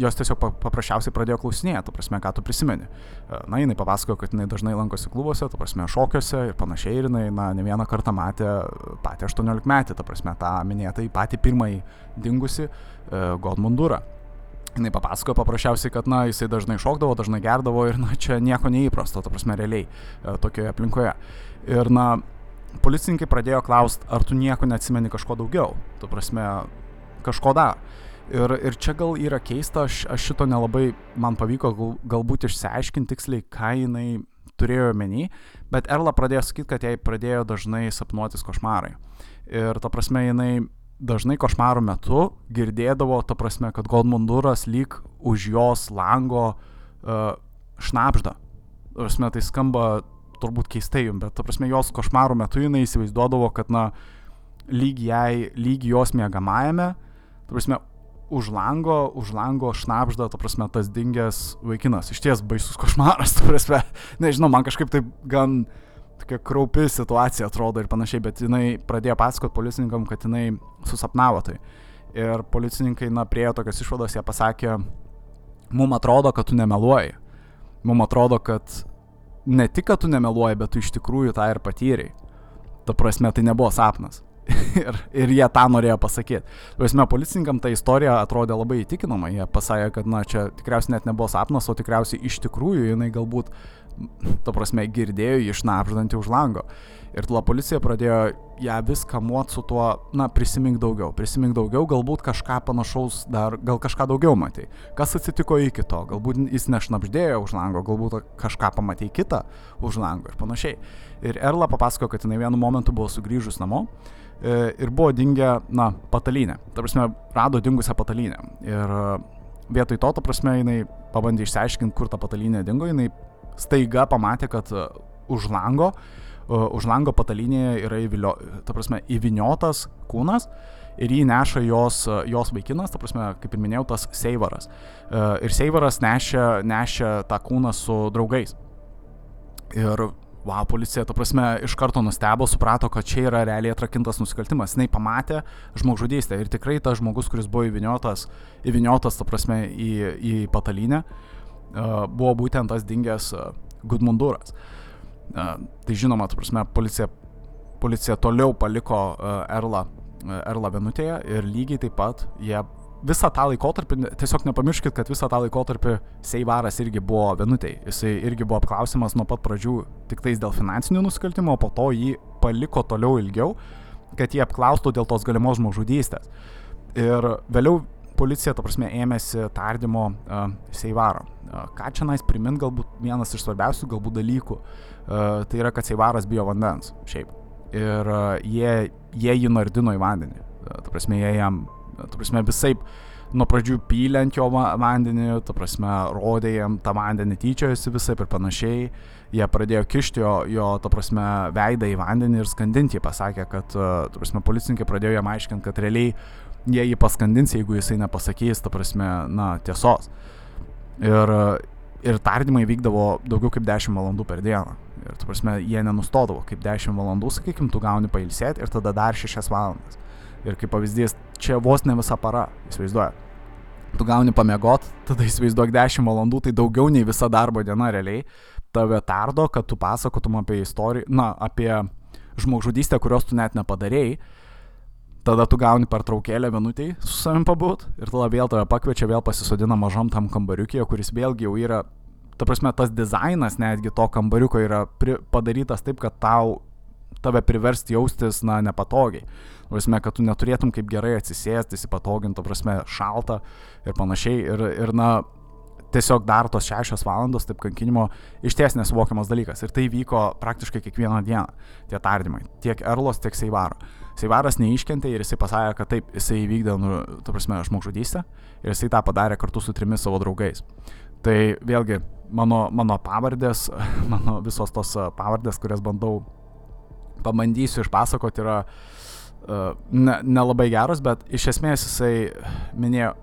jos tiesiog paprasčiausiai pradėjo klausinėti, tu prasme, ką tu prisimeni. E, na, jinai papasakojo, kad jinai dažnai lankosi klubuose, tu prasme, šokiuose ir panašiai, ir jinai, na, ne vieną kartą matė patį 18 metį, tu prasme, tą minėtą, patį pirmąjį dingusi uh, Godmundurą jinai papasakojo paprasčiausiai, kad, na, jisai dažnai šokdavo, dažnai gerdavo ir, na, čia nieko neįprasto, ta prasme, realiai e, tokioje aplinkoje. Ir, na, policininkai pradėjo klausti, ar tu nieko neatsimeni kažko daugiau, tu prasme, kažko dar. Ir, ir čia gal yra keista, aš, aš šito nelabai man pavyko gal, galbūt išsiaiškinti tiksliai, ką jinai turėjo menį, bet Erla pradėjo sakyti, kad jai pradėjo dažnai sapnuotis košmarai. Ir ta prasme, jinai dažnai košmarų metu girdėdavo, ta prasme, kad Goldmunduras lyg už jos lango uh, šnapžda. Prasme, tai skamba turbūt keistai jums, bet, ta prasme, jos košmarų metu jinai įsivaizduodavo, kad, na, lyg jai, lyg jos mėgamajame, ta prasme, už lango, už lango šnapžda, ta prasme, tas dingęs vaikinas. Iš ties baisus košmaras, ta prasme, nežinau, man kažkaip taip gan tokia kraupi situacija atrodo ir panašiai, bet jinai pradėjo pasakot policininkam, kad jinai susapnavo tai. Ir policininkai, na, priejo tokios išvados, jie pasakė, mum atrodo, kad tu nemeluoji. Mum atrodo, kad ne tik, kad tu nemeluoji, bet tu iš tikrųjų tą ir patyrei. Ta prasme, tai nebuvo sapnas. Ir, ir jie tą norėjo pasakyti. Prasme, policininkam ta istorija atrodė labai įtikinama. Jie pasakė, kad, na, čia tikriausiai net nebuvo sapnas, o tikriausiai iš tikrųjų jinai galbūt, ta prasme, girdėjo jį išnapždantį už lango. Ir tada policija pradėjo ją vis kamuot su tuo, na, prisimink daugiau, prisimink daugiau, galbūt kažką panašaus dar, gal kažką daugiau matai. Kas atsitiko iki to, galbūt jis nešnapždėjo už lango, galbūt kažką pamatė kitą už lango ir panašiai. Ir Erla papasakojo, kad jinai vienu momentu buvo sugrįžus namo ir buvo dingę, na, patalynę. Ta prasme, rado dingusią patalynę. Ir e, vietoj to, ta prasme, jinai pabandė išsiaiškinti, kur ta patalynė dingo, jinai staiga pamatė, kad e, už lango, už lango patalynėje yra įvilio, ta prasme, įviniotas kūnas ir jį neša jos, jos vaikinas, ta prasme, kaip ir minėjau, tas Seivaras. Ir Seivaras nešia, nešia tą kūną su draugais. Ir wow, policija, ta prasme, iš karto nustebo, suprato, kad čia yra realiai atrakintas nusikaltimas. Jis pamatė žmogžudystę ir tikrai tas žmogus, kuris buvo įviniotas, įviniotas, ta prasme, į, į patalynę, uh, buvo būtent tas dingęs uh, Gudmunduras. Uh, tai žinoma, ta prasme, policija, policija toliau paliko Erlą, Erlą vienutėje ir lygiai taip pat jie visą tą laikotarpį, tiesiog nepamirškit, kad visą tą laikotarpį Seivaras irgi buvo vienutėj. Jisai irgi buvo apklausimas nuo pat pradžių tik tais dėl finansinių nusikaltimų, o po to jį paliko toliau ilgiau, kad jį apklaustų dėl tos galimos žmogžudystės. Ir vėliau policija, ta prasme, ėmėsi tardymo uh, Seivaro. Uh, ką čia nais primint, galbūt vienas iš svarbiausių galbūt dalykų, uh, tai yra, kad Seivaras bijo vandens, šiaip. Ir uh, jie, jie jį nardino į vandenį. Uh, ta prasme, jie jam Tu prasme, visai nuo pradžių pylė ant jo vandenį, tu prasme, rodė jam tą vandenį, tyčiojosi visai ir panašiai. Jie pradėjo kišti jo, jo ta prasme, veidą į vandenį ir skandinti. Jie pasakė, kad, tu prasme, policininkai pradėjo jam aiškinti, kad realiai jie jį paskandins, jeigu jisai nepasakys, ta prasme, na, tiesos. Ir, ir tardymai vykdavo daugiau kaip 10 valandų per dieną. Ir, tu prasme, jie nenustodavo, kaip 10 valandų, sakykim, tu gauni pailsėti ir tada dar 6 valandas. Ir kaip pavyzdys, čia vos ne visa para, įsivaizduoja. Tu gauni pamiegot, tada įsivaizduok 10 valandų, tai daugiau nei visa darbo diena realiai. Tave tardo, kad tu pasakotum apie istoriją, na, apie žmogžudystę, kurios tu net nepadarėjai. Tada tu gauni pertraukėlę minutiai su savim pabūt ir tada vėl tave pakviečia, vėl pasisodina mažam tam kambariukėje, kuris vėlgi jau yra, ta prasme, tas dizainas netgi to kambariuko yra padarytas taip, kad tau tave priversti jaustis, na, nepatogiai. Prasme, kad tu neturėtum kaip gerai atsisėsti, įsipatoginti, prasme, šalta ir panašiai. Ir, ir na, tiesiog dar tos šešios valandos taip kankinimo iš ties nesuvokiamas dalykas. Ir tai vyko praktiškai kiekvieną dieną, tie tardymai. Tiek Erlos, tiek Seivaro. Seivaras neiškentė ir jisai pasakė, kad taip, jisai įvykdė, nu, ta prasme, žmogžudystę ir jisai tą padarė kartu su trimis savo draugais. Tai vėlgi, mano, mano pavardės, mano visos tos pavardės, kurias bandau pabandysiu išpasakoti, yra uh, nelabai ne geros, bet iš esmės jisai minėjo,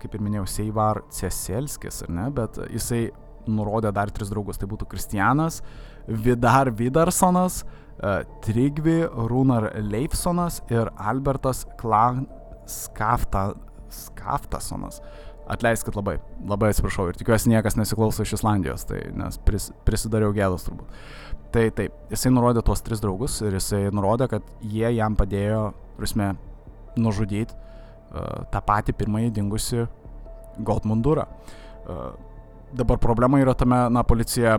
kaip ir minėjau, Seivar Ceselskis, ar ne, bet jisai nurodė dar tris draugus. Tai būtų Kristianas, Vidar Vidarsonas, uh, Trigvi Runar Leifsonas ir Albertas Klan Skafta, Skaftasonas. Atleiskit labai, labai atsiprašau ir tikiuosi niekas nesiklauso iš Islandijos, tai nes pris, prisidariau gėdos turbūt. Tai taip, jisai nurodė tuos tris draugus ir jisai nurodė, kad jie jam padėjo, prasme, nužudyti uh, tą patį pirmąjį dingusi Goldmundurą. Uh, dabar problema yra tame, na, policija,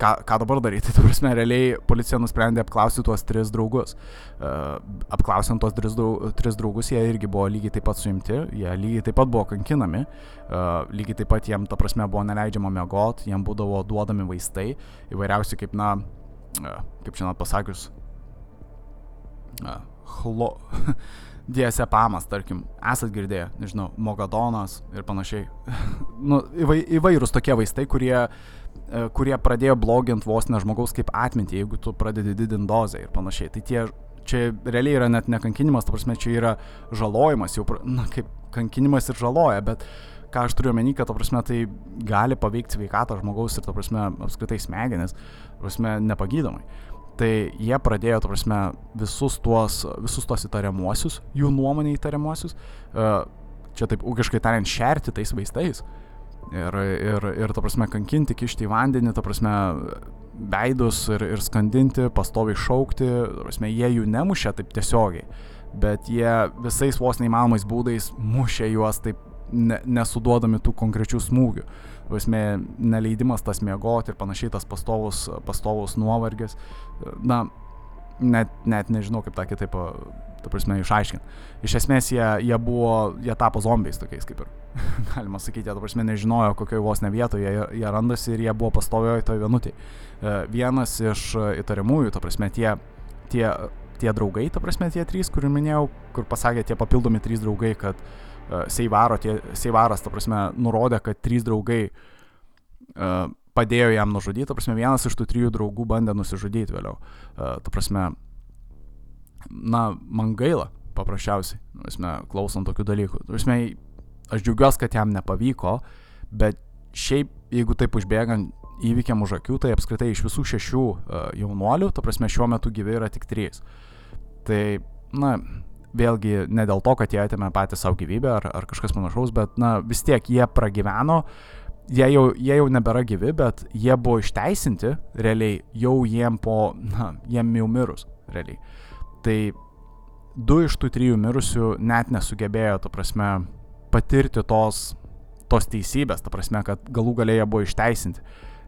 ką, ką dabar daryti, tai, prasme, realiai policija nusprendė apklausyti tuos tris draugus. Uh, apklausiant tuos tris, tris draugus, jie irgi buvo lygiai taip pat suimti, jie lygiai taip pat buvo kankinami, uh, lygiai taip pat jiem, ta prasme, buvo neleidžiama mėgoti, jiem būdavo duodami vaistai, įvairiausi kaip, na, kaip žinot pasakius, chlo, DSEPAMas, tarkim, esat girdėję, nežinau, Mogadonas ir panašiai. nu, įvai, įvairūs tokie vaistai, kurie, e, kurie pradėjo bloginti vos ne žmogaus kaip atmintį, jeigu tu pradedi didinti dozę ir panašiai. Tai tie, čia realiai yra net nekankinimas, ta prasme, čia yra žalojimas, jau, na, kaip kankinimas ir žaloja, bet ką aš turiu omeny, kad, ta prasme, tai gali paveikti sveikatą žmogaus ir, ta prasme, apskritai smegenis, ta prasme, nepagydomai. Tai jie pradėjo, ta prasme, visus tuos, visus tuos įtariamuosius, jų nuomonė įtariamuosius, e, čia taip ūkiškai tariant, šerti tais vaistais. Ir, ir, ir, ta prasme, kankinti, kišti į vandenį, ta prasme, veidus ir, ir skandinti, pastoviai šaukti, ta prasme, jie jų nemušė taip tiesiogiai, bet jie visais vos neįmanomais būdais mušė juos taip ne, nesuduodami tų konkrečių smūgių. Vasmė, neleidimas tas miegoti ir panašiai tas pastovus, pastovus nuovargis. Na, net, net nežinau kaip tą kitaip, ta prasme, išaiškinti. Iš esmės jie, jie buvo, jie tapo zombiais tokiais kaip ir. Galima sakyti, jie, ta prasme, nežinojo, kokioje vos ne vietoje jie, jie randasi ir jie buvo pastovioje toje vienutėje. Vienas iš įtariamųjų, ta prasme, tie, tie, tie draugai, ta prasme, tie trys, kurių minėjau, kur pasakė tie papildomi trys draugai, kad uh, Seivaro, tie, Seivaras, ta prasme, nurodė, kad trys draugai uh, padėjo jam nužudyti, ta prasme, vienas iš tų trijų draugų bandė nusižudyti vėliau. Uh, ta prasme, na, man gaila, paprasčiausiai, prasme, klausant tokių dalykų. Ta prasme, aš džiaugiuosi, kad jam nepavyko, bet šiaip, jeigu taip užbėgant įvykiam už akių, tai apskritai iš visų šešių uh, jaunuolių, ta prasme, šiuo metu gyvi yra tik trys. Tai, na, vėlgi ne dėl to, kad jie atėmė patį savo gyvybę ar, ar kažkas panašaus, bet na, vis tiek jie pragyveno, jie jau, jie jau nebėra gyvi, bet jie buvo išteisinti realiai jau jiem po, na, jiem jau mirus realiai. Tai du iš tų trijų mirusių net nesugebėjo, ta prasme, patirti tos, tos teisybės, ta prasme, kad galų galėje buvo išteisinti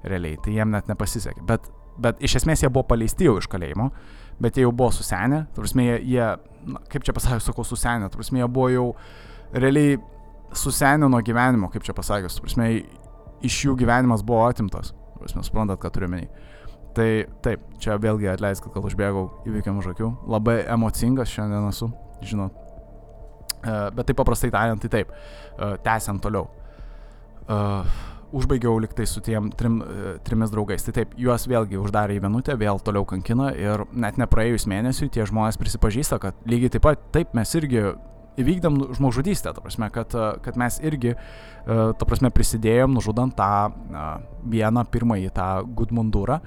realiai, tai jiem net nepasisekė. Bet, bet iš esmės jie buvo paleisti jau iš kalėjimo, bet jie jau buvo susenę, ta prasme, jie, jie na, kaip čia pasakius, sakau, susenę, tu prasme, jie buvo jau realiai susenę nuo gyvenimo, kaip čia pasakius, tu prasme, iš jų gyvenimas buvo atimtas, prasme, suprantat, ką turiu menį. Tai taip, čia vėlgi atleiskit, kad užbėgau įvykiam už akių, labai emocingas šiandien esu, žinot. Uh, bet taip paprastai tariant, tai taip, uh, tęsiant toliau. Uh, užbaigiau liktai su tiem trim, e, trimis draugais. Tai taip, juos vėlgi uždarė į vienutę, vėl toliau kankina ir net nepraėjus mėnesiui tie žmonės prisipažįsta, kad lygiai taip pat, taip mes irgi įvykdėm žmogžudystę, ta prasme, kad, e, kad mes irgi, e, ta prasme, prisidėjom nužudant tą vieną pirmąjį, tą Gudmundurą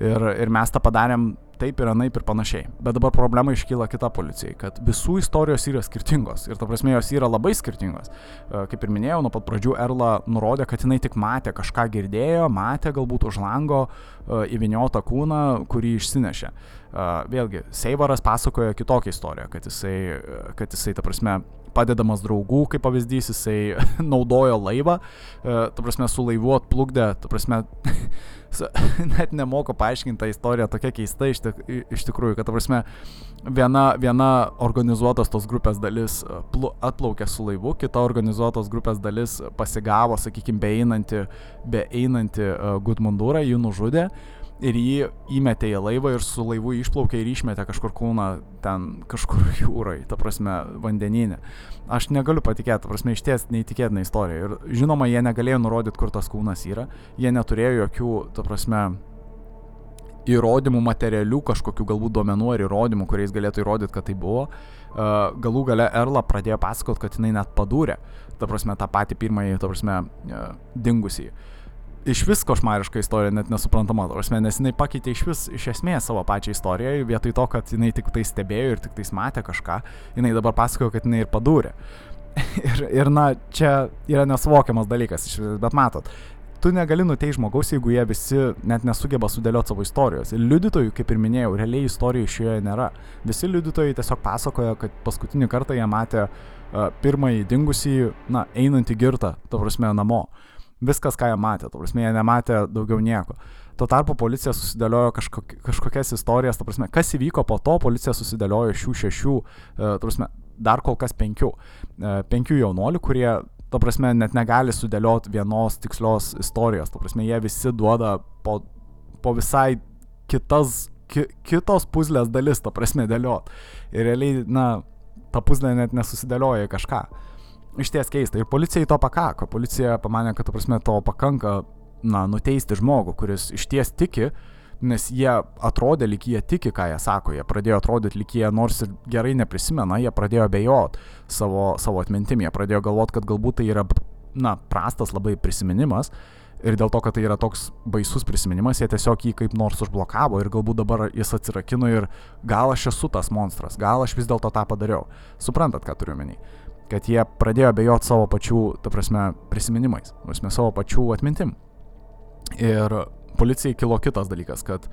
ir, ir mes tą padarėm taip ir anaip ir panašiai. Bet dabar problema iškyla kita policijai, kad visų istorijos yra skirtingos ir ta prasme jos yra labai skirtingos. E, kaip ir minėjau, nuo pat pradžių Erla nurodė, kad jinai tik matė, kažką girdėjo, matė galbūt už lango e, įviniotą kūną, kurį išsinešė. E, vėlgi, Seivaras pasakojo kitokią istoriją, kad jisai, kad jisai ta prasme, padedamas draugų, kaip pavyzdys, jisai naudojo laivą, ta prasme, su laivu atplukdė, ta prasme, net nemoku paaiškinti tą istoriją tokia keista iš, tik, iš tikrųjų, kad, ta prasme, viena, viena organizuotos tos grupės dalis e, atplaukė su laivu, kita organizuotos grupės dalis pasigavo, sakykime, beeinantį, beeinantį uh, Gudmundūrą, jį nužudė. Uh, ir jį įmetė į laivą ir su laivu išplaukė ir išmetė kažkur kūną ten kažkur jūroje, ta prasme, vandeninė. Aš negaliu patikėti, ta prasme, iš ties neįtikėtina istorija. Ir žinoma, jie negalėjo nurodyti, kur tas kūnas yra, jie neturėjo jokių, ta prasme, įrodymų materialių, kažkokių galbūt duomenų ar įrodymų, kuriais galėtų įrodyti, kad tai buvo. Galų gale Erla pradėjo pasakot, kad jinai net padūrė, ta prasme, tą patį pirmąjį, ta prasme, dingusį. Uh, iš vis košmariška istorija, net nesuprantama, prasme, nes jinai pakeitė iš vis, iš esmės savo pačią istoriją, vietoj to, kad jinai tik tai stebėjo ir tik tai matė kažką, jinai dabar pasakojo, kad jinai ir padūrė. ir, ir na, čia yra nesuvokiamas dalykas, bet matot, tu negali nuteisti žmogaus, jeigu jie visi net nesugeba sudėlioti savo istorijos. Ir liudytojų, kaip ir minėjau, realiai istorijų šioje nėra. Visi liudytojai tiesiog pasakoja, kad paskutinį kartą jie matė uh, pirmąjį dingusį, na, einantį girtą, to prasme, namo. Uh, Viskas, ką jie matė, to prasme, jie nematė daugiau nieko. Tuo tarpu policija susidėliojo kažkok, kažkokias istorijas, to prasme, kas įvyko po to, policija susidėliojo šių šešių, e, to prasme, dar kol kas penkių. E, penkių jaunolių, kurie, to prasme, net negali sudėlioti vienos tikslios istorijos. To prasme, jie visi duoda po, po visai kitas, ki, kitos puzlės dalis, to prasme, dėliot. Ir realiai, na, ta puzlė net nesusidėlioja kažką. Iš ties keista. Ir policijai to pakako. Policija pamanė, kad, ta prasme, to pakanka, na, nuteisti žmogų, kuris iš ties tiki, nes jie atrodė, lyg jie tiki, ką jie sako. Jie pradėjo atrodyti, lyg jie nors ir gerai neprisimena, jie pradėjo bejot savo, savo atmintimį. Jie pradėjo galvoti, kad galbūt tai yra, na, prastas labai prisiminimas. Ir dėl to, kad tai yra toks baisus prisiminimas, jie tiesiog jį kaip nors užblokavo ir galbūt dabar jis atsirakino ir gal aš esu tas monstras, gal aš vis dėlto tą padariau. Suprantat, ką turiu menį? Kad jie pradėjo bejot savo pačių, ta prasme, prisiminimais, prasme, savo pačių atmintim. Ir policijai kilo kitas dalykas, kad,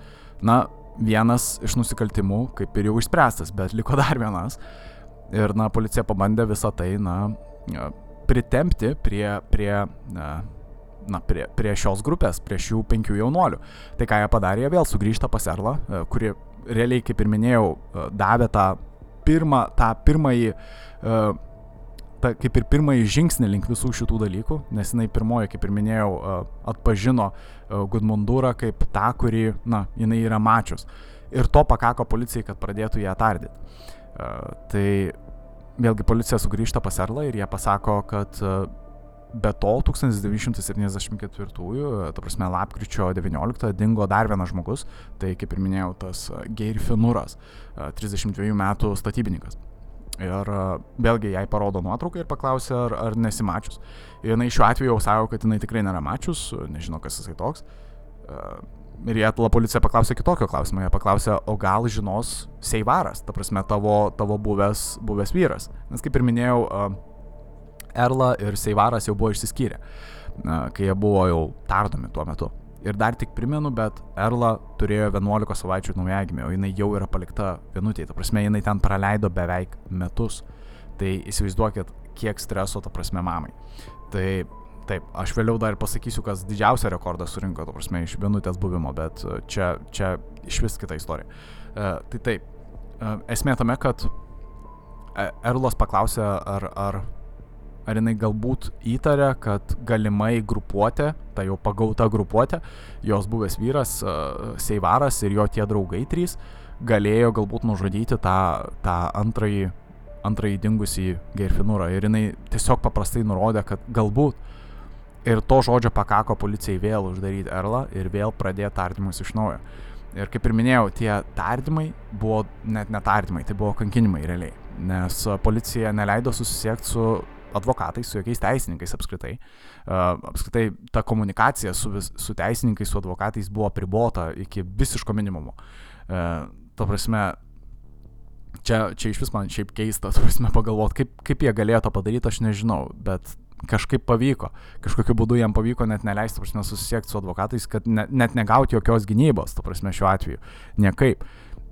na, vienas iš nusikaltimų kaip ir jau išspręstas, bet liko dar vienas. Ir, na, policija pabandė visą tai, na, pritempti prie, prie na, prie, prie šios grupės, prie šių penkių jaunuolių. Tai ką jie padarė, jie vėl sugrįžta pas Erlą, kuri realiai, kaip ir minėjau, davė tą, pirmą, tą pirmąjį, e, ta, kaip ir pirmąjį žingsnį link visų šitų dalykų, nes jinai pirmoji, kaip ir minėjau, atpažino Gudmundūrą kaip tą, kurį, na, jinai yra mačius. Ir to pakako policijai, kad pradėtų ją tardyti. Tai vėlgi policija sugrįžta pas Erlą ir jie pasako, kad Be to, 1974-ųjų, ta prasme, lapkričio 19 dingo dar vienas žmogus, tai kaip ir minėjau, tas Geir Finuras, 32 metų statybininkas. Ir vėlgi jai parodo nuotrauką ir paklausė, ar, ar nesimačius. Ir jinai šiuo atveju jau sako, kad jinai tikrai nėra mačius, nežino, kas jisai toks. Ir jie, la policija paklausė kitokio klausimo, jie paklausė, o gal žinos Seivaras, ta prasme, tavo, tavo buvęs, buvęs vyras. Nes kaip ir minėjau, Erla ir Seivaras jau buvo išsiskyrę, kai jie buvo jau tardomi tuo metu. Ir dar tik primenu, bet Erla turėjo 11 savaičių naujagimį, o jinai jau yra palikta vienutėje. Ta prasme, jinai ten praleido beveik metus. Tai įsivaizduokit, kiek streso, ta prasme, mamai. Tai taip, aš vėliau dar pasakysiu, kas didžiausią rekordą surinko, ta prasme, iš vienutės buvimo, bet čia, čia iš vis kita istorija. Uh, tai taip, uh, esmė tame, kad Erlos paklausė, ar, ar ar jinai galbūt įtarė, kad galimai grupuotė, ta jau pagauta grupuotė, jos buvęs vyras uh, Seivaras ir jo tie draugai trys galėjo galbūt nužudyti tą, tą antrąjį, antrąjį dingusį Gerfinūrą. Ir jinai tiesiog paprastai nurodė, kad galbūt ir to žodžio pakako policijai vėl uždaryti Erlą ir vėl pradėti tardymus iš naujo. Ir kaip ir minėjau, tie tardymai buvo net netardymai, tai buvo kankinimai realiai, nes policija neleido susisiekti su advokatais, su jokiais teisininkais apskritai. Apskritai ta komunikacija su, vis, su teisininkais, su advokatais buvo pribota iki visiško minimumo. To prasme, čia, čia iš vis man šiaip keista, tu prasme, pagalvoti, kaip, kaip jie galėjo to padaryti, aš nežinau, bet kažkaip pavyko, kažkokiu būdu jam pavyko net neleisti, prasme, susisiekti su advokatais, kad ne, net negauti jokios gynybos, tu prasme, šiuo atveju. Niekaip.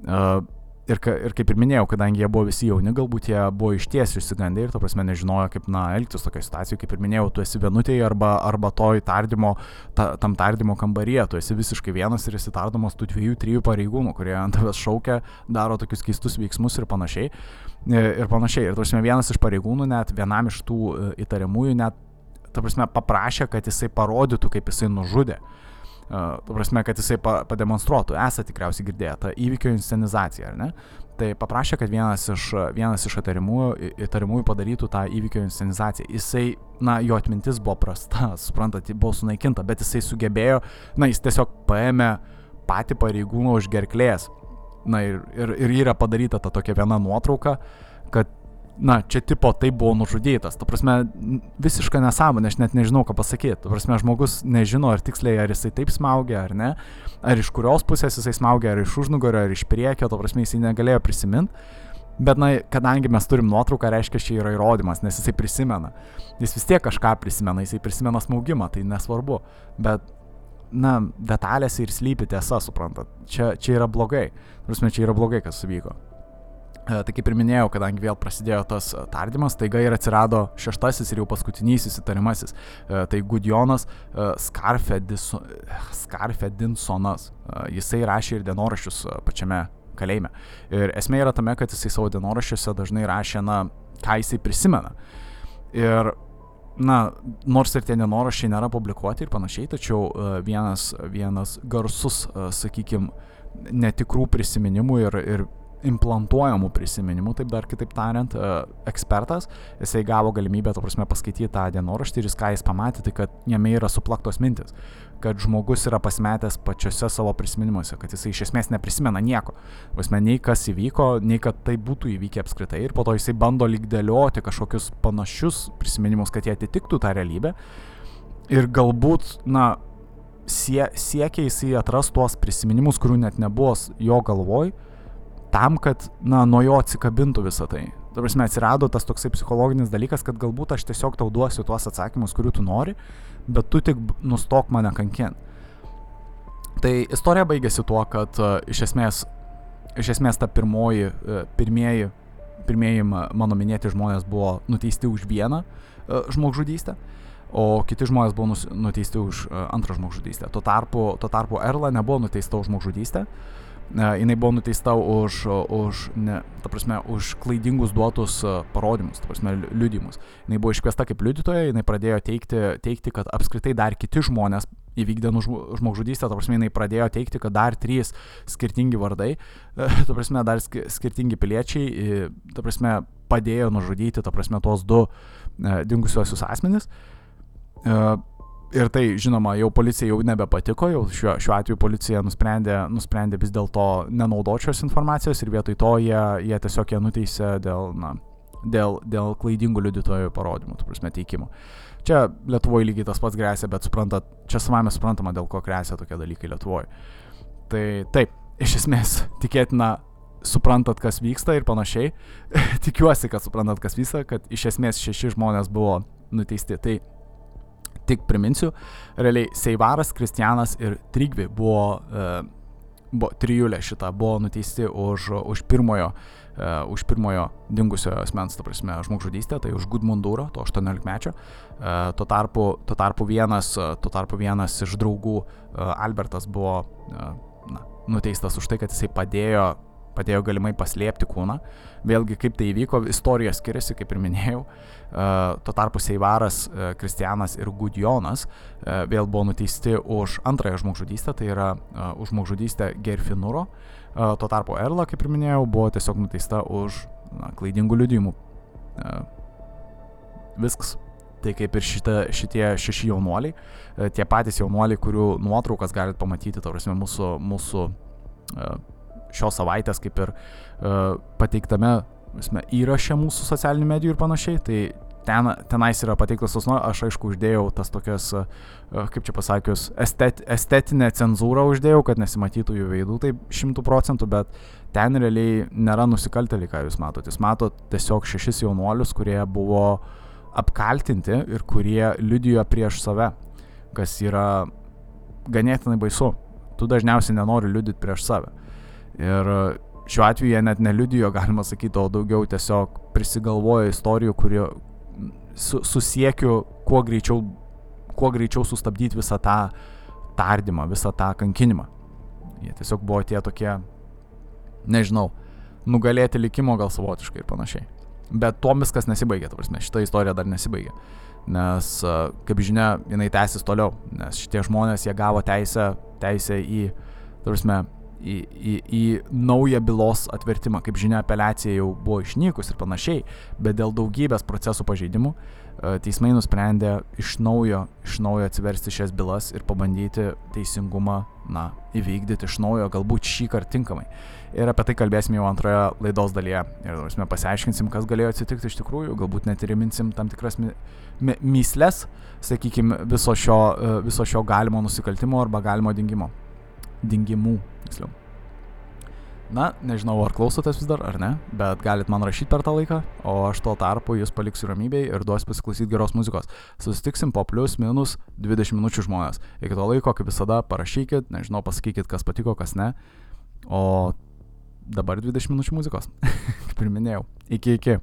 Uh, ir, ka, ir kaip ir minėjau, kadangi jie buvo visi jauni, galbūt jie buvo išties išsigandę ir, to prasme, nežinojo, kaip, na, elgtis tokia situacija, kaip ir minėjau, tu esi vienutėje arba, arba toj tardymo, ta, tam tardymo kambaryje, tu esi visiškai vienas ir esi tardomas tų dviejų, trijų pareigūnų, kurie ant tavęs šaukia, daro tokius keistus veiksmus ir panašiai. Ir panašiai. Ir, tu prasme, vienas iš pareigūnų, net vienam iš tų e, įtariamųjų, net, ta prasme, paprašė, kad jisai parodytų, kaip jisai nužudė. Uh, Tu prasme, kad jisai pa, pademonstruotų, esate tikriausiai girdėję tą įvykio inscenizaciją, ar ne? Tai paprašė, kad vienas iš, vienas iš įtarimųjų, įtarimųjų padarytų tą įvykio inscenizaciją. Jisai, na, jo atmintis buvo prasta, suprantat, buvo sunaikinta, bet jisai sugebėjo, na, jis tiesiog paėmė patį pareigūną už gerklės. Na ir, ir, ir yra padaryta ta tokia viena nuotrauka, kad na, čia tipo tai buvo nužudytas. Ta prasme, visiška nesąmonė, aš net nežinau, ką pasakyti. Ta prasme, žmogus nežino, ar tiksliai, ar jisai taip smaugia, ar ne, ar iš kurios pusės jisai smaugia, ar iš užnugario, ar iš priekio, ta prasme, jisai negalėjo prisiminti. Bet, na, kadangi mes turim nuotrauką, reiškia, čia yra įrodymas, nes jisai prisimena. Jis vis tiek kažką prisimena, jisai prisimena smaugimą, tai nesvarbu. Bet, na, detalėse ir slypi tiesa, suprantat. Čia, čia yra blogai. Prasme, čia yra blogai, kas įvyko. E, tai kaip ir minėjau, kadangi vėl prasidėjo tas e, tardymas, taiga ir atsirado šeštasis ir jau paskutinysis įtariamasis. E, tai Gudjonas Skarfedinsonas. Jisai rašė ir dienoraščius pačiame kalėjime. Ir esmė yra tame, kad jisai savo dienoraščiuose dažnai rašė, na, ką jisai prisimena. Ir na, nors ir tie dienoraščiai nėra publikuoti ir panašiai, tačiau vienas, vienas garsus, sakykime, netikrų prisiminimų ir, ir implantuojamų prisiminimų, taip dar kitaip tariant, e, ekspertas, jisai gavo galimybę, to prasme, paskaityti tą dienoraštį ir jis ką jis pamatė, tai kad jame yra suplaktos mintis, kad žmogus yra pasimetęs pačiose savo prisiminimuose, kad jisai iš esmės neprisimena nieko. Prasme, nei kas įvyko, nei kad tai būtų įvykę apskritai ir po to jisai bando lyg dėlioti kažkokius panašius prisiminimus, kad jie atitiktų tą realybę. Ir galbūt, na, sie, siekia jisai atras tuos prisiminimus, kurių net nebuvo jo galvoj, tam, kad, na, nuo jo atsikabintų visą tai. Ta prasme, atsirado tas toksai psichologinis dalykas, kad galbūt aš tiesiog tau duosiu tuos atsakymus, kurių tu nori, bet tu tik nustok mane kankinti. Tai istorija baigėsi tuo, kad uh, iš, esmės, iš esmės ta pirmoji, uh, pirmieji, pirmieji mano minėti žmonės buvo nuteisti už vieną uh, žmogžudystę. O kiti žmonės buvo nus, nuteisti už uh, antrą žmogžudystę. Tuo tarpu, tuo tarpu Erla nebuvo nuteista už žmogžudystę, uh, jinai buvo nuteista už, už, ne, ta prasme, už klaidingus duotus parodymus, ta prasme, liudimus. Jinai buvo iškviesta kaip liudytoja, jinai pradėjo teikti, teikti, kad apskritai dar kiti žmonės įvykdė žmogžudystę, ta prasme, jinai pradėjo teikti, kad dar trys skirtingi vardai, ta prasme, dar skirtingi piliečiai, ta prasme, padėjo nužudyti, ta prasme, tuos du dingusiuosius asmenis. Uh, E, ir tai, žinoma, jau policija jau nebepatiko, jau šiuo, šiuo atveju policija nusprendė, nusprendė vis dėlto nenaudočios informacijos ir vietoj to jie, jie tiesiog ją nuteisė dėl, na, dėl, dėl klaidingų liudytojų parodymų, tu prasme, teikimo. Čia Lietuvoje lygiai tas pats grėsia, bet suprantat, čia savame suprantama, dėl ko grėsia tokie dalykai Lietuvoje. Tai taip, iš esmės tikėtina suprantat, kas vyksta ir panašiai. Tikiuosi, kad suprantat, kas vyksta, kad iš esmės šeši žmonės buvo nuteisti. Tai Tik priminsiu, realiai Seivaras, Kristianas ir Trygvi buvo, uh, buvo trijulė šitą, buvo nuteisti už, už pirmojo, uh, už pirmojo dingusio asmens, ta prasme, žmogžudystę, tai už Gudmundūro, to 18-mečio. Uh, tuo, tarpu, tuo, tarpu vienas, tuo tarpu vienas iš draugų, uh, Albertas, buvo uh, na, nuteistas už tai, kad jisai padėjo padėjo galimai paslėpti kūną. Vėlgi, kaip tai įvyko, istorija skiriasi, kaip ir minėjau. Uh, tuo tarpu Seivaras, uh, Kristianas ir Gudjonas uh, vėl buvo nuteisti už antrąją žmogžudystę, tai yra už žmogžudystę Gerfinuro. Tuo tarpu Erla, kaip ir minėjau, buvo tiesiog nuteista už na, klaidingų liudijimų. Viskas. Tai kaip ir šita, šitie šeši jaunuoliai, tie patys jaunuoliai, kurių nuotraukas galite pamatyti, tarsi mūsų, mūsų šios savaitės kaip ir uh, pateiktame visme, įraše mūsų socialinių medijų ir panašiai. Tai ten, tenais yra pateiktas tos, nu, aš aišku uždėjau tas tokias, uh, kaip čia pasakius, estet, estetinę cenzūrą uždėjau, kad nesimatytų jų veidų, tai šimtų procentų, bet ten realiai nėra nusikaltėliai, ką jūs matote. Jūs matote tiesiog šešis jaunuolius, kurie buvo apkaltinti ir kurie liudijo prieš save, kas yra ganėtinai baisu. Tu dažniausiai nenori liudyti prieš save. Ir šiuo atveju jie net neliudijo, galima sakyti, o daugiau tiesiog prisigalvojo istorijų, kurie su, susiekiu kuo greičiau, kuo greičiau sustabdyti visą tą tardymą, visą tą kankinimą. Jie tiesiog buvo tie tokie, nežinau, nugalėti likimo gal savotiškai ir panašiai. Bet tuo viskas nesibaigė, ta prasme, šita istorija dar nesibaigė. Nes, kaip žinia, jinai tęsis toliau, nes šitie žmonės, jie gavo teisę, teisę į, ta prasme, į, į, į naują bylos atvertimą. Kaip žinia, apeliacija jau buvo išnykus ir panašiai, bet dėl daugybės procesų pažeidimų e, teismai nusprendė iš naujo, iš naujo atsiversti šias bylas ir pabandyti teisingumą, na, įvykdyti iš naujo, galbūt šį kartą tinkamai. Ir apie tai kalbėsime jau antroje laidos dalyje. Ir mes pasiaiškinsim, kas galėjo atsitikti iš tikrųjų, galbūt net ir įminsim tam tikras mi, mi, myslės, sakykime, viso šio, e, viso šio galimo nusikaltimo arba galimo dingimo dingimų, tiksliau. Na, nežinau, ar klausotės vis dar ar ne, bet galit man rašyti per tą laiką, o aš tuo tarpu jūs paliksiu ramybėj ir duosiu pasiklausyti geros muzikos. Susitiksim po plus minus 20 minučių žmonės. Iki to laiko, kaip visada, parašykit, nežinau, pasakykit, kas patiko, kas ne. O dabar 20 minučių muzikos, kaip ir minėjau. Iki iki.